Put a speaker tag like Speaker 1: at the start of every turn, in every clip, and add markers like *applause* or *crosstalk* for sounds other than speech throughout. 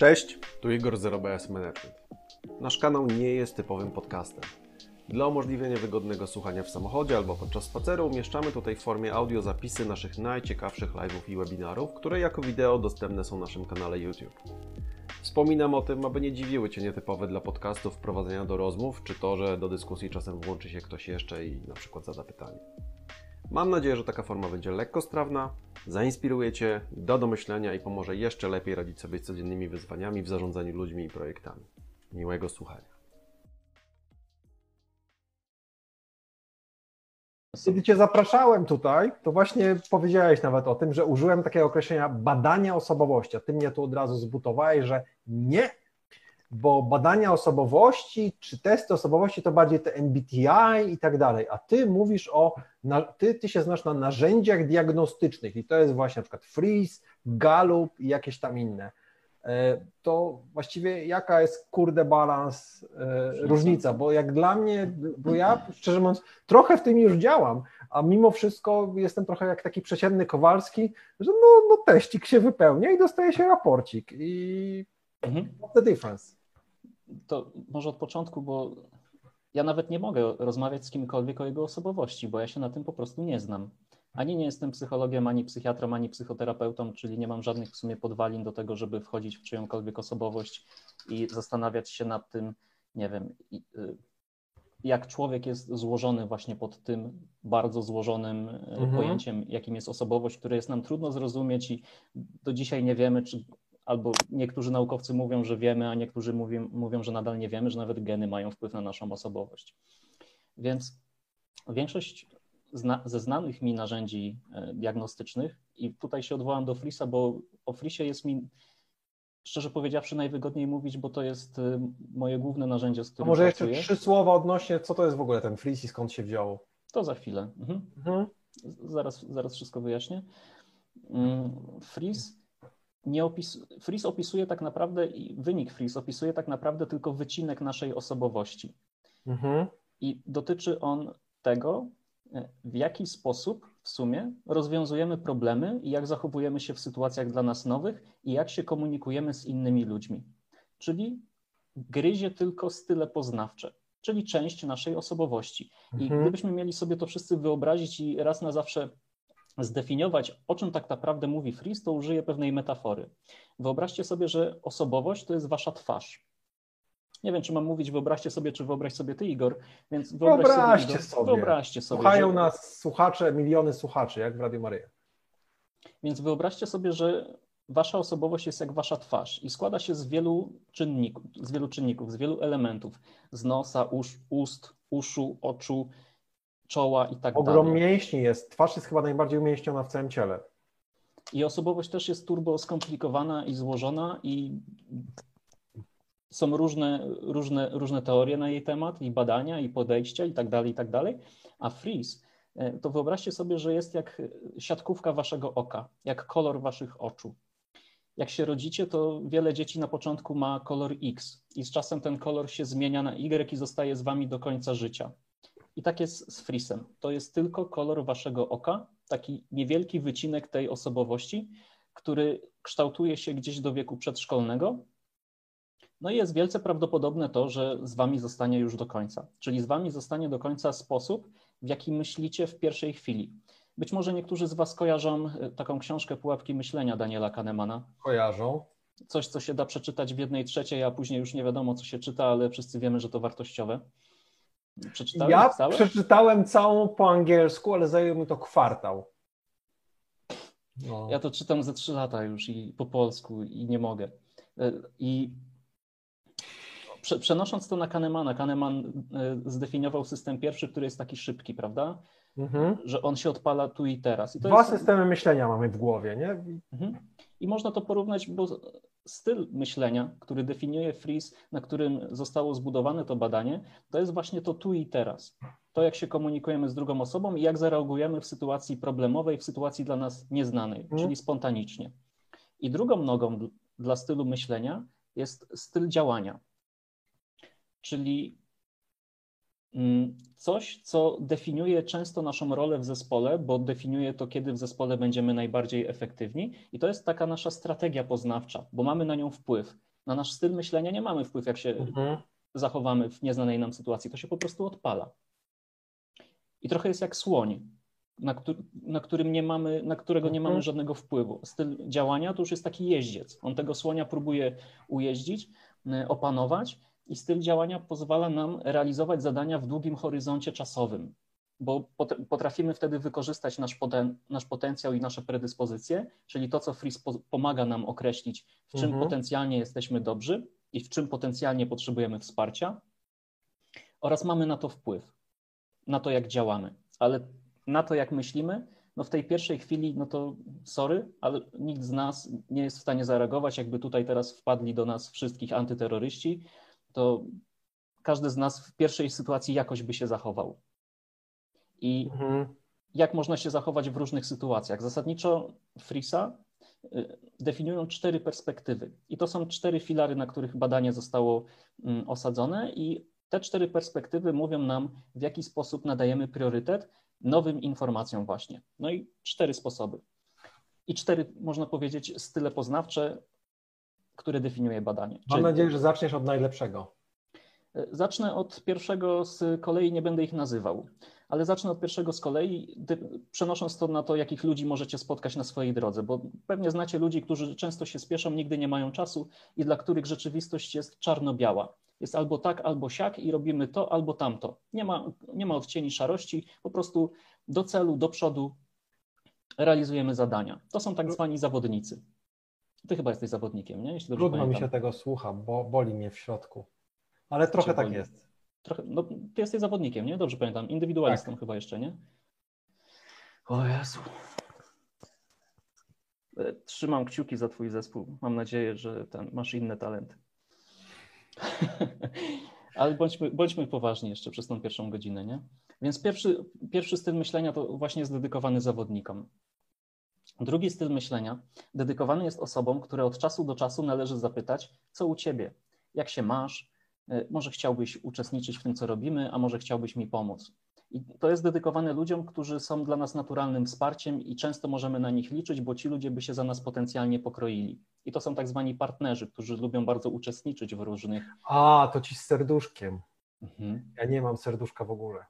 Speaker 1: Cześć, tu Igor z RBS Management. Nasz kanał nie jest typowym podcastem. Dla umożliwienia wygodnego słuchania w samochodzie albo podczas spaceru umieszczamy tutaj w formie audio zapisy naszych najciekawszych live'ów i webinarów, które jako wideo dostępne są na naszym kanale YouTube. Wspominam o tym, aby nie dziwiły Cię nietypowe dla podcastów wprowadzenia do rozmów, czy to, że do dyskusji czasem włączy się ktoś jeszcze i na przykład zada pytanie. Mam nadzieję, że taka forma będzie lekko strawna, zainspiruje Cię, do myślenia i pomoże jeszcze lepiej radzić sobie z codziennymi wyzwaniami w zarządzaniu ludźmi i projektami. Miłego słuchania.
Speaker 2: Kiedy Cię zapraszałem tutaj, to właśnie powiedziałeś nawet o tym, że użyłem takiego określenia badania osobowości, a Ty mnie tu od razu zbutowałeś, że nie, bo badania osobowości czy testy osobowości to bardziej te MBTI i tak dalej, a Ty mówisz o, ty, ty się znasz na narzędziach diagnostycznych i to jest właśnie na przykład Freeze, Gallup i jakieś tam inne. E, to właściwie jaka jest kurde balans, e, różnica, bo jak dla mnie, bo ja szczerze mówiąc trochę w tym już działam, a mimo wszystko jestem trochę jak taki przeciętny Kowalski, że no, no teścik się wypełnia i dostaje się raporcik i mhm. the difference?
Speaker 3: To może od początku, bo ja nawet nie mogę rozmawiać z kimkolwiek o jego osobowości, bo ja się na tym po prostu nie znam. Ani nie jestem psychologiem, ani psychiatrą, ani psychoterapeutą, czyli nie mam żadnych w sumie podwalin do tego, żeby wchodzić w czyjąkolwiek osobowość i zastanawiać się nad tym, nie wiem, y, jak człowiek jest złożony właśnie pod tym bardzo złożonym y, mhm. pojęciem, jakim jest osobowość, które jest nam trudno zrozumieć i do dzisiaj nie wiemy, czy albo niektórzy naukowcy mówią, że wiemy, a niektórzy mówią, mówią, że nadal nie wiemy, że nawet geny mają wpływ na naszą osobowość. Więc większość zna, ze znanych mi narzędzi e, diagnostycznych i tutaj się odwołam do Frisa, bo o Frisie jest mi szczerze powiedziawszy najwygodniej mówić, bo to jest e, moje główne narzędzie, z którym
Speaker 2: A może pracuję. jeszcze trzy słowa odnośnie, co to jest w ogóle ten Fris i skąd się wziął?
Speaker 3: To za chwilę. Mhm. Mhm. Zaraz, zaraz wszystko wyjaśnię. Mm, Fris nie opis... Fris opisuje tak naprawdę, i wynik Fris opisuje tak naprawdę tylko wycinek naszej osobowości. Mhm. I dotyczy on tego, w jaki sposób w sumie rozwiązujemy problemy i jak zachowujemy się w sytuacjach dla nas nowych i jak się komunikujemy z innymi ludźmi. Czyli gryzie tylko style poznawcze, czyli część naszej osobowości. I mhm. gdybyśmy mieli sobie to wszyscy wyobrazić i raz na zawsze zdefiniować, o czym tak naprawdę mówi Fries, to użyję pewnej metafory. Wyobraźcie sobie, że osobowość to jest wasza twarz. Nie wiem, czy mam mówić wyobraźcie sobie, czy wyobraź sobie ty, Igor, więc
Speaker 2: wyobraź wyobraźcie sobie. sobie. Wyobraźcie sobie Słuchają że... nas słuchacze, miliony słuchaczy, jak w Radio Maryja.
Speaker 3: Więc wyobraźcie sobie, że wasza osobowość jest jak wasza twarz i składa się z wielu czynników, z wielu czynników, z wielu elementów. Z nosa, usz, ust, uszu, oczu, czoła i tak
Speaker 2: Ogrom dalej. Ogrom mięśni jest. Twarz jest chyba najbardziej umięśniona w całym ciele.
Speaker 3: I osobowość też jest turbo skomplikowana i złożona i są różne, różne, różne teorie na jej temat i badania i podejścia i tak dalej, i tak dalej. A freeze e, to wyobraźcie sobie, że jest jak siatkówka waszego oka, jak kolor waszych oczu. Jak się rodzicie, to wiele dzieci na początku ma kolor X i z czasem ten kolor się zmienia na Y i zostaje z wami do końca życia. I tak jest z frisem. To jest tylko kolor waszego oka, taki niewielki wycinek tej osobowości, który kształtuje się gdzieś do wieku przedszkolnego no i jest wielce prawdopodobne to, że z wami zostanie już do końca. Czyli z wami zostanie do końca sposób, w jaki myślicie w pierwszej chwili. Być może niektórzy z was kojarzą e, taką książkę Pułapki myślenia Daniela Kahnemana.
Speaker 2: Kojarzą.
Speaker 3: Coś, co się da przeczytać w jednej trzeciej, a później już nie wiadomo, co się czyta, ale wszyscy wiemy, że to wartościowe.
Speaker 2: Przeczytałeś ja całe? przeczytałem całą po angielsku, ale zajęło mi to kwartał.
Speaker 3: No. Ja to czytam ze trzy lata już i po polsku i nie mogę. E, I Przenosząc to na Kahnemana, Kahneman e, zdefiniował system pierwszy, który jest taki szybki, prawda? Mhm. Że on się odpala tu i teraz. I
Speaker 2: Dwa jest... systemy myślenia mamy w głowie, nie? Mhm.
Speaker 3: I można to porównać, bo styl myślenia, który definiuje Fries, na którym zostało zbudowane to badanie, to jest właśnie to tu i teraz. To, jak się komunikujemy z drugą osobą i jak zareagujemy w sytuacji problemowej, w sytuacji dla nas nieznanej, mhm. czyli spontanicznie. I drugą nogą dla stylu myślenia jest styl działania czyli mm, coś, co definiuje często naszą rolę w zespole, bo definiuje to, kiedy w zespole będziemy najbardziej efektywni, i to jest taka nasza strategia poznawcza, bo mamy na nią wpływ. Na nasz styl myślenia nie mamy wpływu, jak się
Speaker 2: Mhm.
Speaker 3: zachowamy w nieznanej nam sytuacji. To się po prostu odpala. I trochę jest jak słoń, na, któ- na którym nie mamy, na którego nie
Speaker 2: Mhm.
Speaker 3: mamy żadnego wpływu. Styl działania to już jest taki jeździec. On tego słonia próbuje ujeździć, y, opanować i styl działania pozwala nam realizować zadania w długim horyzoncie czasowym, bo pot- potrafimy wtedy wykorzystać nasz, poten- nasz potencjał i nasze predyspozycje, czyli to, co Freeze po- pomaga nam określić, w czym
Speaker 2: Mhm.
Speaker 3: potencjalnie jesteśmy dobrzy i w czym potencjalnie potrzebujemy wsparcia, oraz mamy na to wpływ, na to, jak działamy. Ale na to, jak myślimy, no w tej pierwszej chwili, no to sorry, ale nikt z nas nie jest w stanie zareagować. Jakby tutaj teraz wpadli do nas wszystkich antyterroryści, to każdy z nas w pierwszej sytuacji jakoś by się zachował. I
Speaker 2: Mhm.
Speaker 3: jak można się zachować w różnych sytuacjach. Zasadniczo Frisa y, definiują cztery perspektywy. I to są cztery filary, na których badanie zostało mm, osadzone, i te cztery perspektywy mówią nam, w jaki sposób nadajemy priorytet nowym informacjom, właśnie. No i cztery sposoby. I cztery, można powiedzieć, style poznawcze, które definiuje badanie.
Speaker 2: Mam
Speaker 3: Czyli-
Speaker 2: nadzieję, że zaczniesz od najlepszego.
Speaker 3: Zacznę od pierwszego z kolei, nie będę ich nazywał, ale zacznę od pierwszego z kolei, przenosząc to na to, jakich ludzi możecie spotkać na swojej drodze, bo pewnie znacie ludzi, którzy często się spieszą, nigdy nie mają czasu i dla których rzeczywistość jest czarno-biała. Jest albo tak, albo siak i robimy to, albo tamto. Nie ma, nie ma odcieni szarości, po prostu do celu, do przodu realizujemy zadania. To są tak zwani zawodnicy. Ty chyba jesteś zawodnikiem, nie? Jeśli dobrze
Speaker 2: Trudno mi
Speaker 3: pamiętam.
Speaker 2: się tego słucha, bo boli mnie w środku. Ale trochę
Speaker 3: Cię
Speaker 2: tak
Speaker 3: boli?
Speaker 2: jest.
Speaker 3: Trochę, no, ty jesteś zawodnikiem, nie? Dobrze pamiętam. Indywidualistą
Speaker 2: Tak.
Speaker 3: chyba jeszcze, nie? O Jezu. E, Trzymam kciuki za twój zespół. Mam nadzieję, że ten, masz inne talenty. *laughs* Ale bądźmy, bądźmy poważni jeszcze przez tą pierwszą godzinę, nie? Więc pierwszy, pierwszy styl myślenia to właśnie jest dedykowany zawodnikom. Drugi styl myślenia dedykowany jest osobom, które od czasu do czasu należy zapytać, co u ciebie, jak się masz, E, może chciałbyś uczestniczyć w tym, co robimy, a może chciałbyś mi pomóc. I to jest dedykowane ludziom, którzy są dla nas naturalnym wsparciem i często możemy na nich liczyć, bo ci ludzie by się za nas potencjalnie pokroili. I to są tak zwani partnerzy, którzy lubią bardzo uczestniczyć w różnych.
Speaker 2: A, to ci z serduszkiem.
Speaker 3: Mhm.
Speaker 2: Ja nie mam serduszka w ogóle.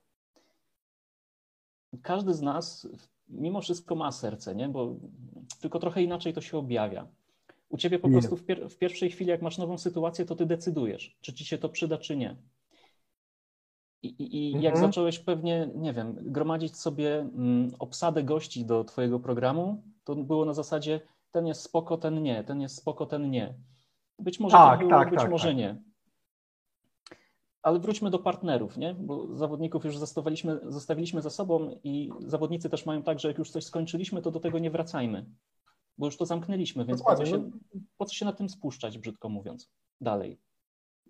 Speaker 3: Każdy z nas mimo wszystko ma serce, nie? Bo tylko trochę inaczej to się objawia. U ciebie po
Speaker 2: Nie.
Speaker 3: prostu w, pier- w pierwszej chwili, jak masz nową sytuację, to ty decydujesz, czy ci się to przyda, czy nie. I, i, i jak
Speaker 2: Mhm.
Speaker 3: zacząłeś pewnie, nie wiem, gromadzić sobie mm, obsadę gości do twojego programu, to było na zasadzie ten jest spoko, ten nie, ten jest spoko, ten nie. Być może
Speaker 2: Tak,
Speaker 3: tak było,
Speaker 2: tak,
Speaker 3: być
Speaker 2: tak,
Speaker 3: może
Speaker 2: tak.
Speaker 3: nie. Ale wróćmy do partnerów, nie? Bo zawodników już zostawiliśmy, zostawiliśmy za sobą i zawodnicy też mają tak, że jak już coś skończyliśmy, to do tego nie wracajmy. Bo już to zamknęliśmy, więc po co, się, po co się na tym spuszczać, brzydko mówiąc, dalej.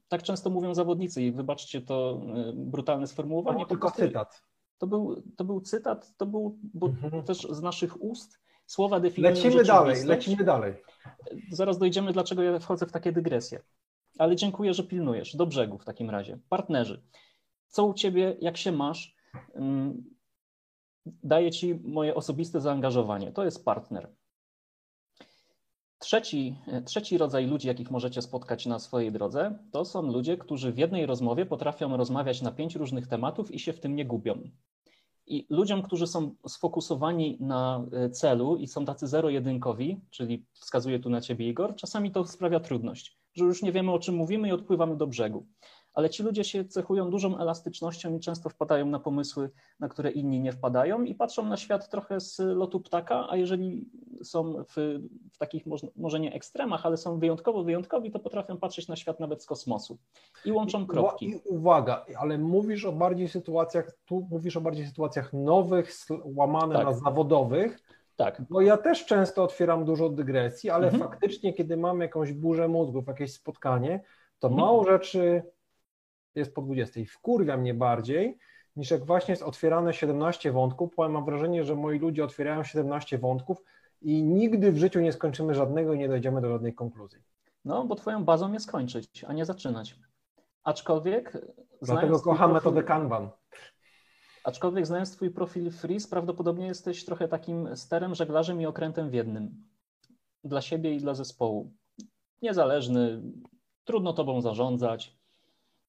Speaker 3: Tak często mówią zawodnicy i wybaczcie to y, brutalne
Speaker 2: To
Speaker 3: sformułowanie.
Speaker 2: był
Speaker 3: po
Speaker 2: tylko cytat.
Speaker 3: To był, to był cytat, to był bo
Speaker 2: Mhm.
Speaker 3: też z naszych ust słowa definiują
Speaker 2: Lecimy dalej, lecimy dalej.
Speaker 3: Zaraz dojdziemy, dlaczego ja wchodzę w takie dygresje. Ale dziękuję, że pilnujesz. Do brzegu w takim razie. Partnerzy. Co u ciebie, jak się masz? Ym, Daję ci moje osobiste zaangażowanie. To jest partner. Trzeci, trzeci rodzaj ludzi, jakich możecie spotkać na swojej drodze, to są ludzie, którzy w jednej rozmowie potrafią rozmawiać na pięć różnych tematów i się w tym nie gubią. I ludziom, którzy są sfokusowani na e, celu i są tacy zero-jedynkowi, czyli wskazuje tu na ciebie Igor, czasami to sprawia trudność, że już nie wiemy o czym mówimy i odpływamy do brzegu. Ale ci ludzie się cechują dużą elastycznością i często wpadają na pomysły, na które inni nie wpadają i patrzą na świat trochę z lotu ptaka, a jeżeli są w, w takich może, nie ekstremach, ale są wyjątkowo wyjątkowi, to potrafią patrzeć na świat nawet z kosmosu i łączą kropki.
Speaker 2: I uwaga, ale mówisz o bardziej sytuacjach, tu mówisz o bardziej sytuacjach nowych, łamane
Speaker 3: Tak.
Speaker 2: na zawodowych,
Speaker 3: Tak,
Speaker 2: bo ja też często otwieram dużo dygresji, ale
Speaker 3: Mhm.
Speaker 2: faktycznie, kiedy mam jakąś burzę mózgów, jakieś spotkanie, to
Speaker 3: Mhm.
Speaker 2: mało rzeczy jest po 20. Wkurwia mnie bardziej, niż jak właśnie jest otwierane 17 wątków, bo mam wrażenie, że moi ludzie otwierają 17 wątków i nigdy w życiu nie skończymy żadnego i nie dojdziemy do żadnej konkluzji.
Speaker 3: no bo twoją bazą jest kończyć, a nie zaczynać. Aczkolwiek
Speaker 2: Dlatego kocham
Speaker 3: profil-
Speaker 2: metodę Kanban.
Speaker 3: Aczkolwiek znając Twój profil Freeze, prawdopodobnie jesteś trochę takim sterem, żeglarzem i okrętem w jednym. Dla siebie i dla zespołu. niezależny, trudno tobą zarządzać.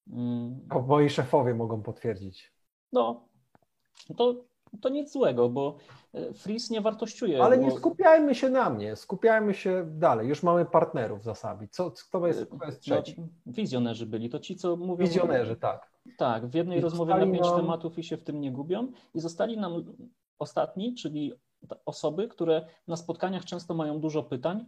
Speaker 2: Mm. O, moi szefowie mogą potwierdzić.
Speaker 3: No, to, to nic złego, bo e, Freeze nie wartościuje.
Speaker 2: Ale
Speaker 3: bo...
Speaker 2: nie skupiajmy się na mnie, skupiajmy się dalej. Już mamy partnerów za Sabi. Co, kto, jest, kto jest no, trzeci? No,
Speaker 3: wizjonerzy byli, to ci, co mówią.
Speaker 2: Wizjonerzy, tak.
Speaker 3: Tak, w jednej I rozmowie na pięć nam... tematów i się w tym nie gubią. I zostali nam ostatni, czyli osoby, które na spotkaniach często mają dużo pytań,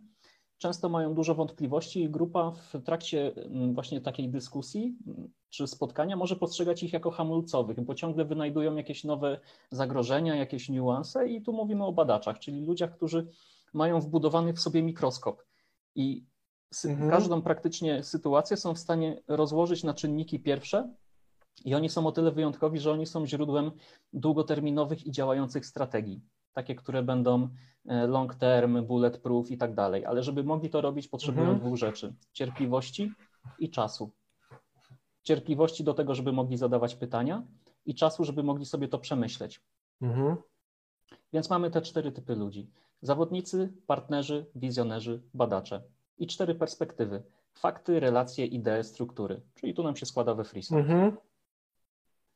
Speaker 3: często mają dużo wątpliwości i grupa w trakcie mm, właśnie takiej dyskusji mm, czy spotkania może postrzegać ich jako hamulcowych, bo ciągle wynajdują jakieś nowe zagrożenia, jakieś niuanse i tu mówimy o badaczach, czyli ludziach, którzy mają wbudowany w sobie mikroskop i mhm. każdą praktycznie sytuację są w stanie rozłożyć na czynniki pierwsze i oni są o tyle wyjątkowi, że oni są źródłem długoterminowych i działających strategii takie, które będą e, long term, bulletproof i tak dalej. Ale żeby mogli to robić, potrzebują mhm. dwóch rzeczy: cierpliwości i czasu. Cierpliwości do tego, żeby mogli zadawać pytania, i czasu, żeby mogli sobie to przemyśleć. Mhm. Więc mamy te cztery typy ludzi: zawodnicy, partnerzy, wizjonerzy, badacze. I cztery perspektywy: fakty, relacje, idee, struktury. Czyli tu nam się składa we Freestyle. Mhm.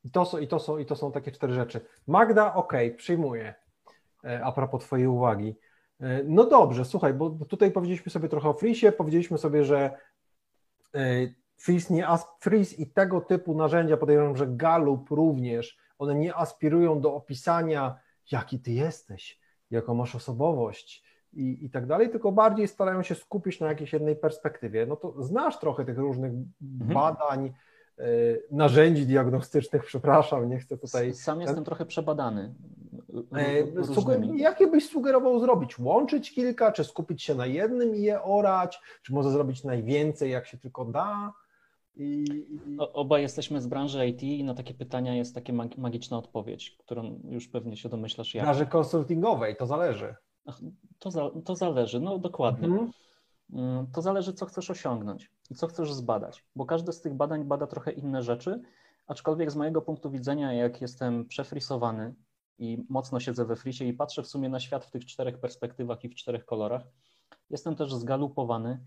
Speaker 2: I to, są, i, to są, I to są takie cztery rzeczy. Magda, ok, przyjmuję. E, a propos Twojej uwagi. E, no dobrze, słuchaj, bo tutaj powiedzieliśmy sobie trochę o Freezie, powiedzieliśmy sobie, że e, Freeze, nie, Freeze i tego typu narzędzia, podejrzewam, że Gallup również, one nie aspirują do opisania, jaki Ty jesteś, jaką masz osobowość i, i tak dalej, tylko bardziej starają się skupić na jakiejś jednej perspektywie. No to znasz trochę tych różnych mhm. badań, narzędzi diagnostycznych, *laughs* przepraszam, nie chcę tutaj...
Speaker 3: Sam jestem trochę przebadany.
Speaker 2: E, jakie byś sugerował zrobić? Łączyć kilka, czy skupić się na jednym i je orać? Czy może zrobić najwięcej, jak się tylko da?
Speaker 3: I... Oba jesteśmy z branży IT i na takie pytania jest taka magiczna odpowiedź, którą już pewnie się domyślasz jak.
Speaker 2: Branży konsultingowej, to zależy.
Speaker 3: To, za, to zależy, no dokładnie. Mhm. Mm, to zależy, co chcesz osiągnąć i co chcesz zbadać, bo każde z tych badań bada trochę inne rzeczy, aczkolwiek z mojego punktu widzenia, jak jestem przefrisowany i mocno siedzę we frisie i patrzę w sumie na świat w tych czterech perspektywach i w czterech kolorach. Jestem też zgalupowany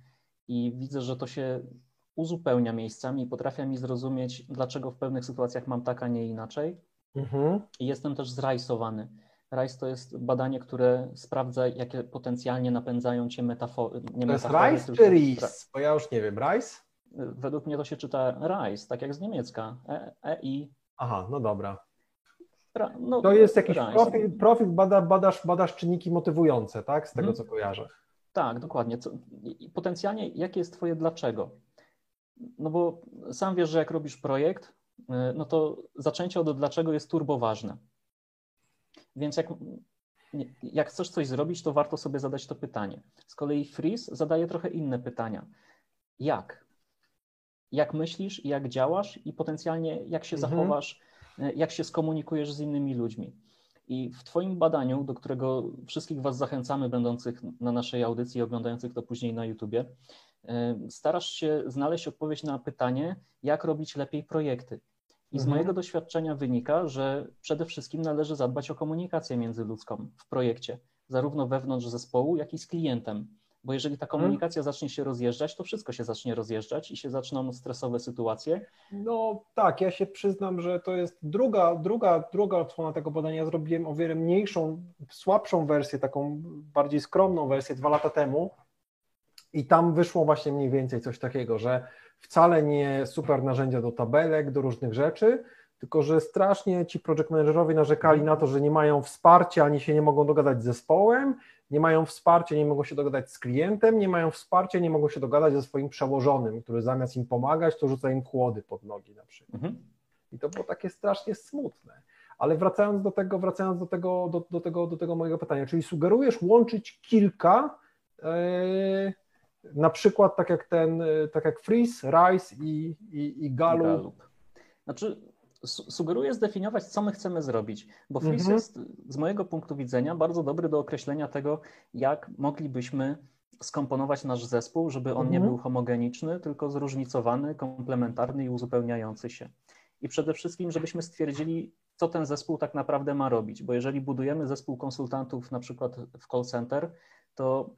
Speaker 3: i widzę, że to się uzupełnia miejscami i potrafię mi zrozumieć, dlaczego w pewnych sytuacjach mam tak, a nie inaczej. Mhm. I jestem też zrajsowany. RISE to jest badanie, które sprawdza, jakie potencjalnie napędzają cię metafory.
Speaker 2: Nie to jest RISE czy RIS? Bo ja już nie wiem. RISE?
Speaker 3: Według mnie to się czyta RISE, tak jak z niemiecka. E, e I.
Speaker 2: Aha, no dobra. No, to jest jakiś profil, profil bada, badasz, badasz czynniki motywujące, tak? Z tego, hmm. co kojarzę.
Speaker 3: Tak, dokładnie. Co, potencjalnie, jakie jest Twoje dlaczego? No bo sam wiesz, że jak robisz projekt, y, no to zaczęcie od dlaczego jest turbo ważne. Więc jak, jak chcesz coś zrobić, to warto sobie zadać to pytanie. Z kolei Freeze zadaje trochę inne pytania. Jak? Jak myślisz, jak działasz i potencjalnie jak się mhm. zachowasz jak się skomunikujesz z innymi ludźmi. I w Twoim badaniu, do którego wszystkich Was zachęcamy, będących na naszej audycji i oglądających to później na YouTubie, e, starasz się znaleźć odpowiedź na pytanie, jak robić lepiej projekty. I z mhm. mojego doświadczenia wynika, że przede wszystkim należy zadbać o komunikację międzyludzką w projekcie, zarówno wewnątrz zespołu, jak i z klientem. Bo jeżeli ta mhm. komunikacja zacznie się rozjeżdżać, to wszystko się zacznie rozjeżdżać i się zaczną stresowe sytuacje.
Speaker 2: No tak, ja się przyznam, że to jest druga, druga, druga odsłona tego badania. Zrobiłem o wiele mniejszą, słabszą wersję, taką bardziej skromną wersję dwa lata temu. I tam wyszło właśnie mniej więcej coś takiego, że wcale nie super narzędzia do tabelek, do różnych rzeczy, tylko że strasznie ci project managerowie narzekali na to, że nie mają wsparcia, ani się nie mogą dogadać z zespołem, nie mają wsparcia, nie mogą się dogadać z klientem, nie mają wsparcia, nie mogą się dogadać ze swoim przełożonym, który zamiast im pomagać, to rzuca im kłody pod nogi na przykład. Mhm. I to było takie strasznie smutne. Ale wracając do tego, wracając do tego, do, do tego, do tego mojego pytania, czyli sugerujesz łączyć kilka, yy, na przykład tak jak ten, tak jak Freeze, Rice i, i, i Gallup. Gallup.
Speaker 3: Znaczy, sugeruję zdefiniować, co my chcemy zrobić, bo Freeze mhm. jest z mojego punktu widzenia bardzo dobry do określenia tego, jak moglibyśmy skomponować nasz zespół, żeby on mhm. nie był homogeniczny, tylko zróżnicowany, komplementarny i uzupełniający się. I przede wszystkim, żebyśmy stwierdzili, co ten zespół tak naprawdę ma robić, bo jeżeli budujemy zespół konsultantów na przykład w call center, to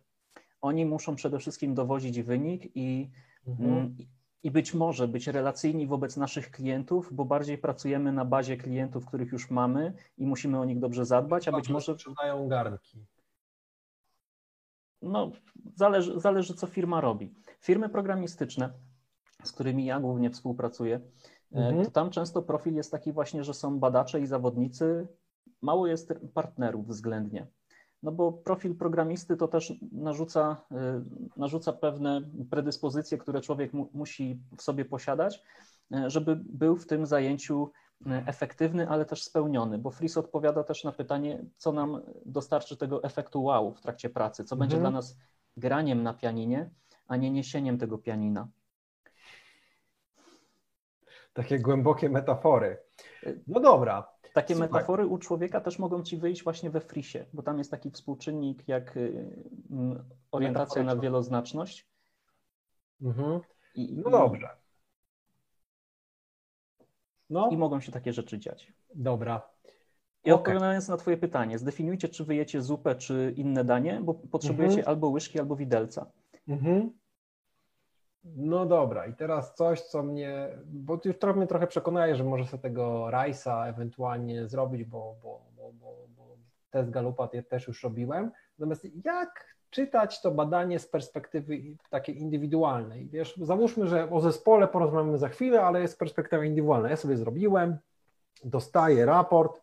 Speaker 3: oni muszą przede wszystkim dowozić wynik i,
Speaker 2: Mhm.
Speaker 3: I być może być relacyjni wobec naszych klientów, bo bardziej pracujemy na bazie klientów, których już mamy i musimy o nich dobrze zadbać, a być może
Speaker 2: sprzedają garnki.
Speaker 3: no, zależy, zależy, co firma robi. Firmy programistyczne, z którymi ja głównie współpracuję, e,
Speaker 2: Mhm.
Speaker 3: to tam często profil jest taki właśnie, że są badacze i zawodnicy, mało jest partnerów względnie. No bo profil programisty to też narzuca, e, narzuca pewne predyspozycje, które człowiek mu, musi w sobie posiadać, e, żeby był w tym zajęciu e, efektywny, ale też spełniony, bo Fris odpowiada też na pytanie, co nam dostarczy tego efektu wow w trakcie pracy, co będzie
Speaker 2: Mhm.
Speaker 3: dla nas graniem na pianinie, a nie niesieniem tego pianina.
Speaker 2: Takie głębokie metafory. No dobra.
Speaker 3: Takie
Speaker 2: Słuchaj.
Speaker 3: metafory u człowieka też mogą ci wyjść właśnie we frisie, bo tam jest taki współczynnik jak y, orientacja na wieloznaczność.
Speaker 2: Mhm.
Speaker 3: I,
Speaker 2: No dobrze. No,
Speaker 3: I mogą się takie rzeczy dziać.
Speaker 2: dobra.
Speaker 3: I
Speaker 2: Okej.
Speaker 3: odpowiadając na Twoje pytanie, zdefiniujcie, czy wyjecie zupę, czy inne danie, bo potrzebujecie
Speaker 2: Mhm.
Speaker 3: albo łyżki, albo widelca.
Speaker 2: Mhm. No dobra, i teraz coś, co mnie, bo już trochę mnie trochę przekonałeś, że może sobie tego rajsa ewentualnie zrobić, bo, bo, bo, bo, test Galupa te- też już robiłem. Natomiast jak czytać to badanie z perspektywy takiej indywidualnej? Wiesz, załóżmy, że o zespole porozmawiamy za chwilę, ale jest perspektywa indywidualna. Ja sobie zrobiłem, dostaję raport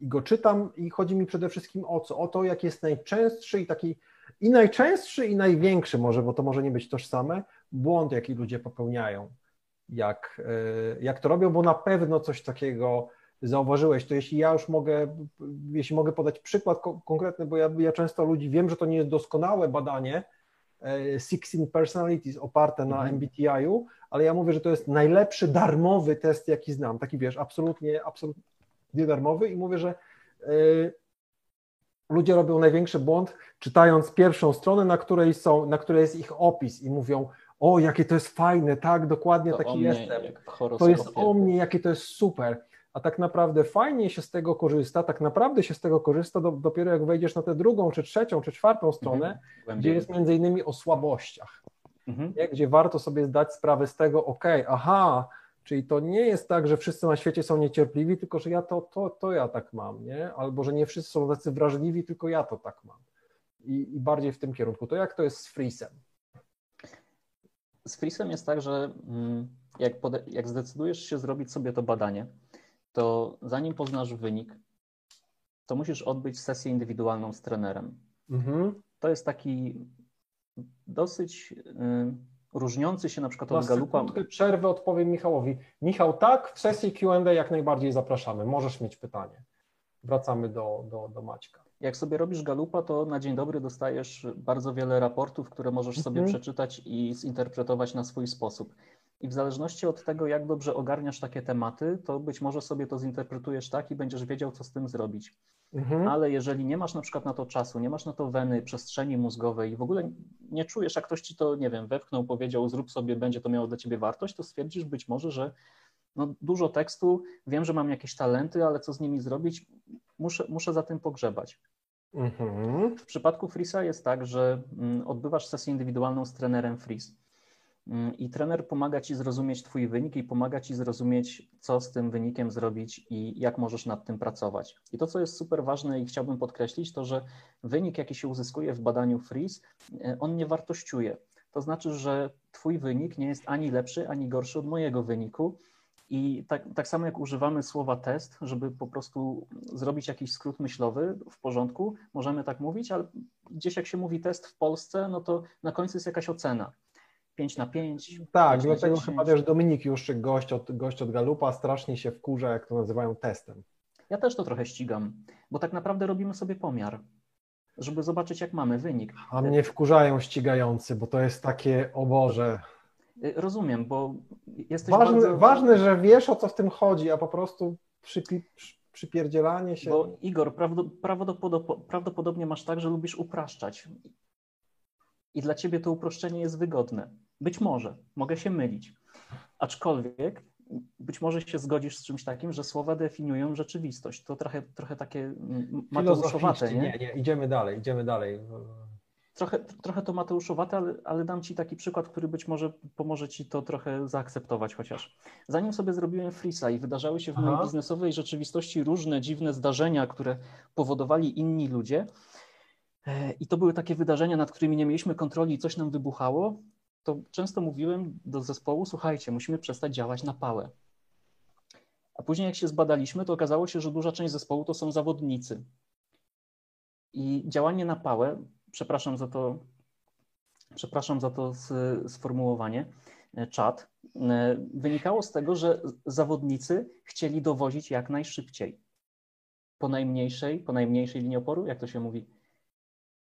Speaker 2: i go czytam i chodzi mi przede wszystkim o co? O to, jaki jest najczęstszy i taki i najczęstszy i największy może, bo to może nie być tożsame, błąd, jaki ludzie popełniają, jak, e, jak to robią, bo na pewno coś takiego zauważyłeś, to jeśli ja już mogę, jeśli mogę podać przykład ko- konkretny, bo ja, ja często ludzi, wiem, że to nie jest doskonałe badanie, e, 16 Personalities oparte na
Speaker 3: Mhm.
Speaker 2: MBTI-u, ale ja mówię, że to jest najlepszy darmowy test, jaki znam, taki wiesz, absolutnie, absolutnie darmowy i mówię, że e, ludzie robią największy błąd, czytając pierwszą stronę, na której są, na której jest ich opis i mówią, o, jakie to jest fajne, tak, dokładnie
Speaker 3: To
Speaker 2: taki
Speaker 3: mnie,
Speaker 2: jestem. To jest o mnie, jakie to jest super. A tak naprawdę fajnie się z tego korzysta, tak naprawdę się z tego korzysta do, dopiero jak wejdziesz na tę drugą, czy trzecią, czy czwartą stronę,
Speaker 3: Mhm.
Speaker 2: gdzie jest między innymi o słabościach,
Speaker 3: Mhm.
Speaker 2: nie? gdzie warto sobie zdać sprawę z tego, ok, aha, czyli to nie jest tak, że wszyscy na świecie są niecierpliwi, tylko że ja to, to, to ja tak mam, nie? Albo że nie wszyscy są tacy wrażliwi, tylko ja to tak mam. I, i bardziej w tym kierunku. To jak to jest z Freesem?
Speaker 3: Z Frisem jest tak, że mm, jak, jak zdecydujesz się zrobić sobie to badanie, to zanim poznasz wynik, to musisz odbyć sesję indywidualną z trenerem.
Speaker 2: Mhm.
Speaker 3: To jest taki dosyć różniący się na przykład od Galupa.
Speaker 2: przerwę odpowiem Michałowi. Michał, tak, w sesji Q&A jak najbardziej zapraszamy. Możesz mieć pytanie. Wracamy do, do, do Maćka.
Speaker 3: Jak sobie robisz Galupa, to na dzień dobry dostajesz bardzo wiele raportów, które możesz sobie
Speaker 2: Mhm.
Speaker 3: przeczytać i zinterpretować na swój sposób. I w zależności od tego, jak dobrze ogarniasz takie tematy, to być może sobie to zinterpretujesz tak i będziesz wiedział, co z tym zrobić.
Speaker 2: Mhm.
Speaker 3: Ale jeżeli nie masz na przykład na to czasu, nie masz na to weny, przestrzeni mózgowej i w ogóle nie czujesz, jak ktoś ci to, nie wiem, wepchnął, powiedział, zrób sobie, będzie to miało dla ciebie wartość, to stwierdzisz być może, że no, dużo tekstu, wiem, że mam jakieś talenty, ale co z nimi zrobić, muszę, muszę za tym pogrzebać.
Speaker 2: Mhm.
Speaker 3: W przypadku Frisa jest tak, że mm, odbywasz sesję indywidualną z trenerem Fris. Mm, I trener pomaga ci zrozumieć Twój wynik i pomaga ci zrozumieć, co z tym wynikiem zrobić i jak możesz nad tym pracować. I to, co jest super ważne i chciałbym podkreślić, to że wynik, jaki się uzyskuje w badaniu Fris, e, on nie wartościuje. To znaczy, że Twój wynik nie jest ani lepszy, ani gorszy od mojego wyniku. I tak, tak samo jak używamy słowa test, żeby po prostu zrobić jakiś skrót myślowy w porządku, możemy tak mówić, ale gdzieś jak się mówi test w Polsce, no to na końcu jest jakaś ocena. 5 na 5.
Speaker 2: Tak,
Speaker 3: 5 na
Speaker 2: dlatego
Speaker 3: 10.
Speaker 2: chyba też Dominik Juszczyk, gość od, gość od Galupa, strasznie się wkurza, jak to nazywają testem.
Speaker 3: Ja też to trochę ścigam, bo tak naprawdę robimy sobie pomiar, żeby zobaczyć, jak mamy wynik.
Speaker 2: A mnie wkurzają ścigający, bo to jest takie, o Boże.
Speaker 3: Y, Rozumiem, bo jesteś
Speaker 2: Ważne,
Speaker 3: bardzo...
Speaker 2: ważne, że wiesz o co w tym chodzi, a po prostu przypi, przy, przypierdzielanie się.
Speaker 3: Bo Igor, prawdo- prawdopodo- prawdopodobnie masz tak, że lubisz upraszczać. I dla ciebie to uproszczenie jest wygodne. Być może, mogę się mylić. Aczkolwiek być może się zgodzisz z czymś takim, że słowa definiują rzeczywistość. To trochę, trochę takie mm, mateuszowate, nie?
Speaker 2: Nie, nie, idziemy dalej, idziemy dalej.
Speaker 3: Trochę, trochę to Mateuszowate, ale, ale dam Ci taki przykład, który być może pomoże Ci to trochę zaakceptować chociaż. Zanim sobie zrobiłem Freesa i wydarzały się w
Speaker 2: Aha.
Speaker 3: mojej biznesowej rzeczywistości różne dziwne zdarzenia, które powodowali inni ludzie, e, i to były takie wydarzenia, nad którymi nie mieliśmy kontroli i coś nam wybuchało, to często mówiłem do zespołu, słuchajcie, musimy przestać działać na pałę. A później jak się zbadaliśmy, to okazało się, że duża część zespołu to są zawodnicy. I działanie na pałę, przepraszam za to, przepraszam za to sformułowanie, e, czat, e, wynikało z tego, że zawodnicy chcieli dowozić jak najszybciej. Po najmniejszej, po najmniejszej linii oporu, jak to się mówi?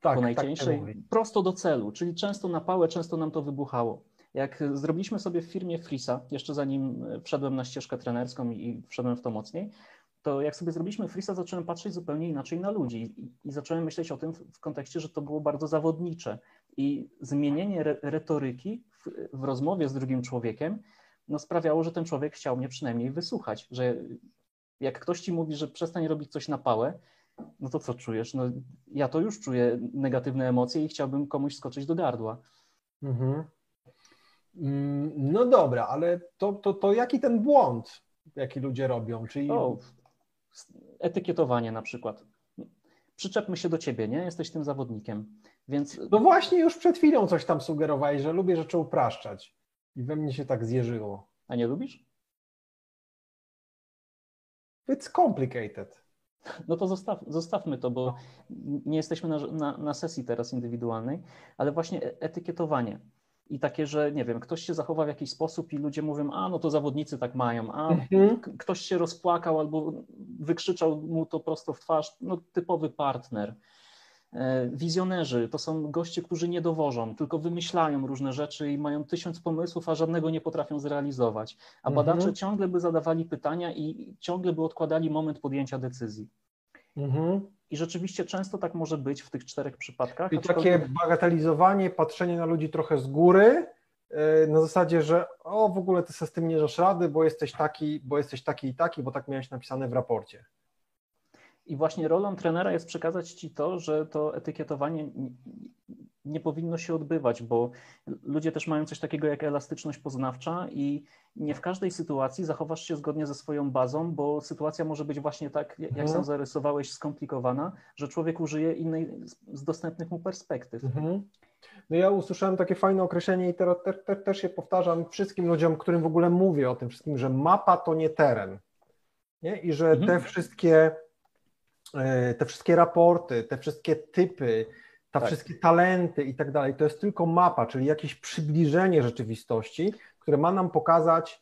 Speaker 2: Tak,
Speaker 3: po
Speaker 2: tak
Speaker 3: najcieńszej,
Speaker 2: mówi.
Speaker 3: prosto do celu, czyli często na pałę, często nam to wybuchało. Jak zrobiliśmy sobie w firmie Frisa, jeszcze zanim e, wszedłem na ścieżkę trenerską i wszedłem w to mocniej, to jak sobie zrobiliśmy Frisa, zacząłem patrzeć zupełnie inaczej na ludzi i, i zacząłem myśleć o tym w, w kontekście, że to było bardzo zawodnicze i zmienienie re, retoryki w, w rozmowie z drugim człowiekiem no, sprawiało, że ten człowiek chciał mnie przynajmniej wysłuchać, że jak ktoś ci mówi, że przestań robić coś na pałę, no to co czujesz? No, ja to już czuję negatywne emocje i chciałbym komuś skoczyć do gardła.
Speaker 2: Mhm. Mm, No dobra, ale to, to, to jaki ten błąd, jaki ludzie robią? Czyli
Speaker 3: O, etykietowanie na przykład. Przyczepmy się do ciebie, nie? Jesteś tym zawodnikiem. Więc
Speaker 2: No właśnie już przed chwilą coś tam sugerowałeś, że lubię rzeczy upraszczać. I we mnie się tak zjeżyło.
Speaker 3: a nie lubisz?
Speaker 2: It's complicated.
Speaker 3: No to zostaw, zostawmy to, bo nie jesteśmy na, na, na sesji teraz indywidualnej, ale właśnie e- etykietowanie. I takie, że nie wiem, ktoś się zachowa w jakiś sposób i ludzie mówią, a no to zawodnicy tak mają, a
Speaker 2: Mhm.
Speaker 3: ktoś się rozpłakał albo wykrzyczał mu to prosto w twarz, no typowy partner. E, Wizjonerzy to są goście, którzy nie dowożą, tylko wymyślają różne rzeczy i mają tysiąc pomysłów, a żadnego nie potrafią zrealizować. A
Speaker 2: Mhm.
Speaker 3: badacze ciągle by zadawali pytania i ciągle by odkładali moment podjęcia decyzji.
Speaker 2: Mhm.
Speaker 3: I rzeczywiście często tak może być w tych czterech przypadkach.
Speaker 2: I
Speaker 3: aczkolwiek-
Speaker 2: takie bagatelizowanie, patrzenie na ludzi trochę z góry, yy, na zasadzie, że o w ogóle ty sobie z tym nie dasz rady, bo jesteś taki, bo jesteś taki i taki, bo tak miałeś napisane w raporcie.
Speaker 3: I właśnie rolą trenera jest przekazać ci to, że to etykietowanie nie, powinno się odbywać, bo ludzie też mają coś takiego jak elastyczność poznawcza i nie w każdej sytuacji zachowasz się zgodnie ze swoją bazą, bo sytuacja może być właśnie tak, jak
Speaker 2: Mhm.
Speaker 3: sam zarysowałeś, skomplikowana, że człowiek użyje innej z- dostępnych mu perspektyw.
Speaker 2: Mhm. No ja usłyszałem takie fajne określenie i teraz te, te, też je powtarzam wszystkim ludziom, którym w ogóle mówię o tym wszystkim, że mapa to nie teren. Nie? I że
Speaker 3: Mhm.
Speaker 2: te wszystkie te wszystkie raporty, te wszystkie typy, te
Speaker 3: Tak.
Speaker 2: wszystkie talenty i tak dalej, to jest tylko mapa, czyli jakieś przybliżenie rzeczywistości, które ma nam pokazać,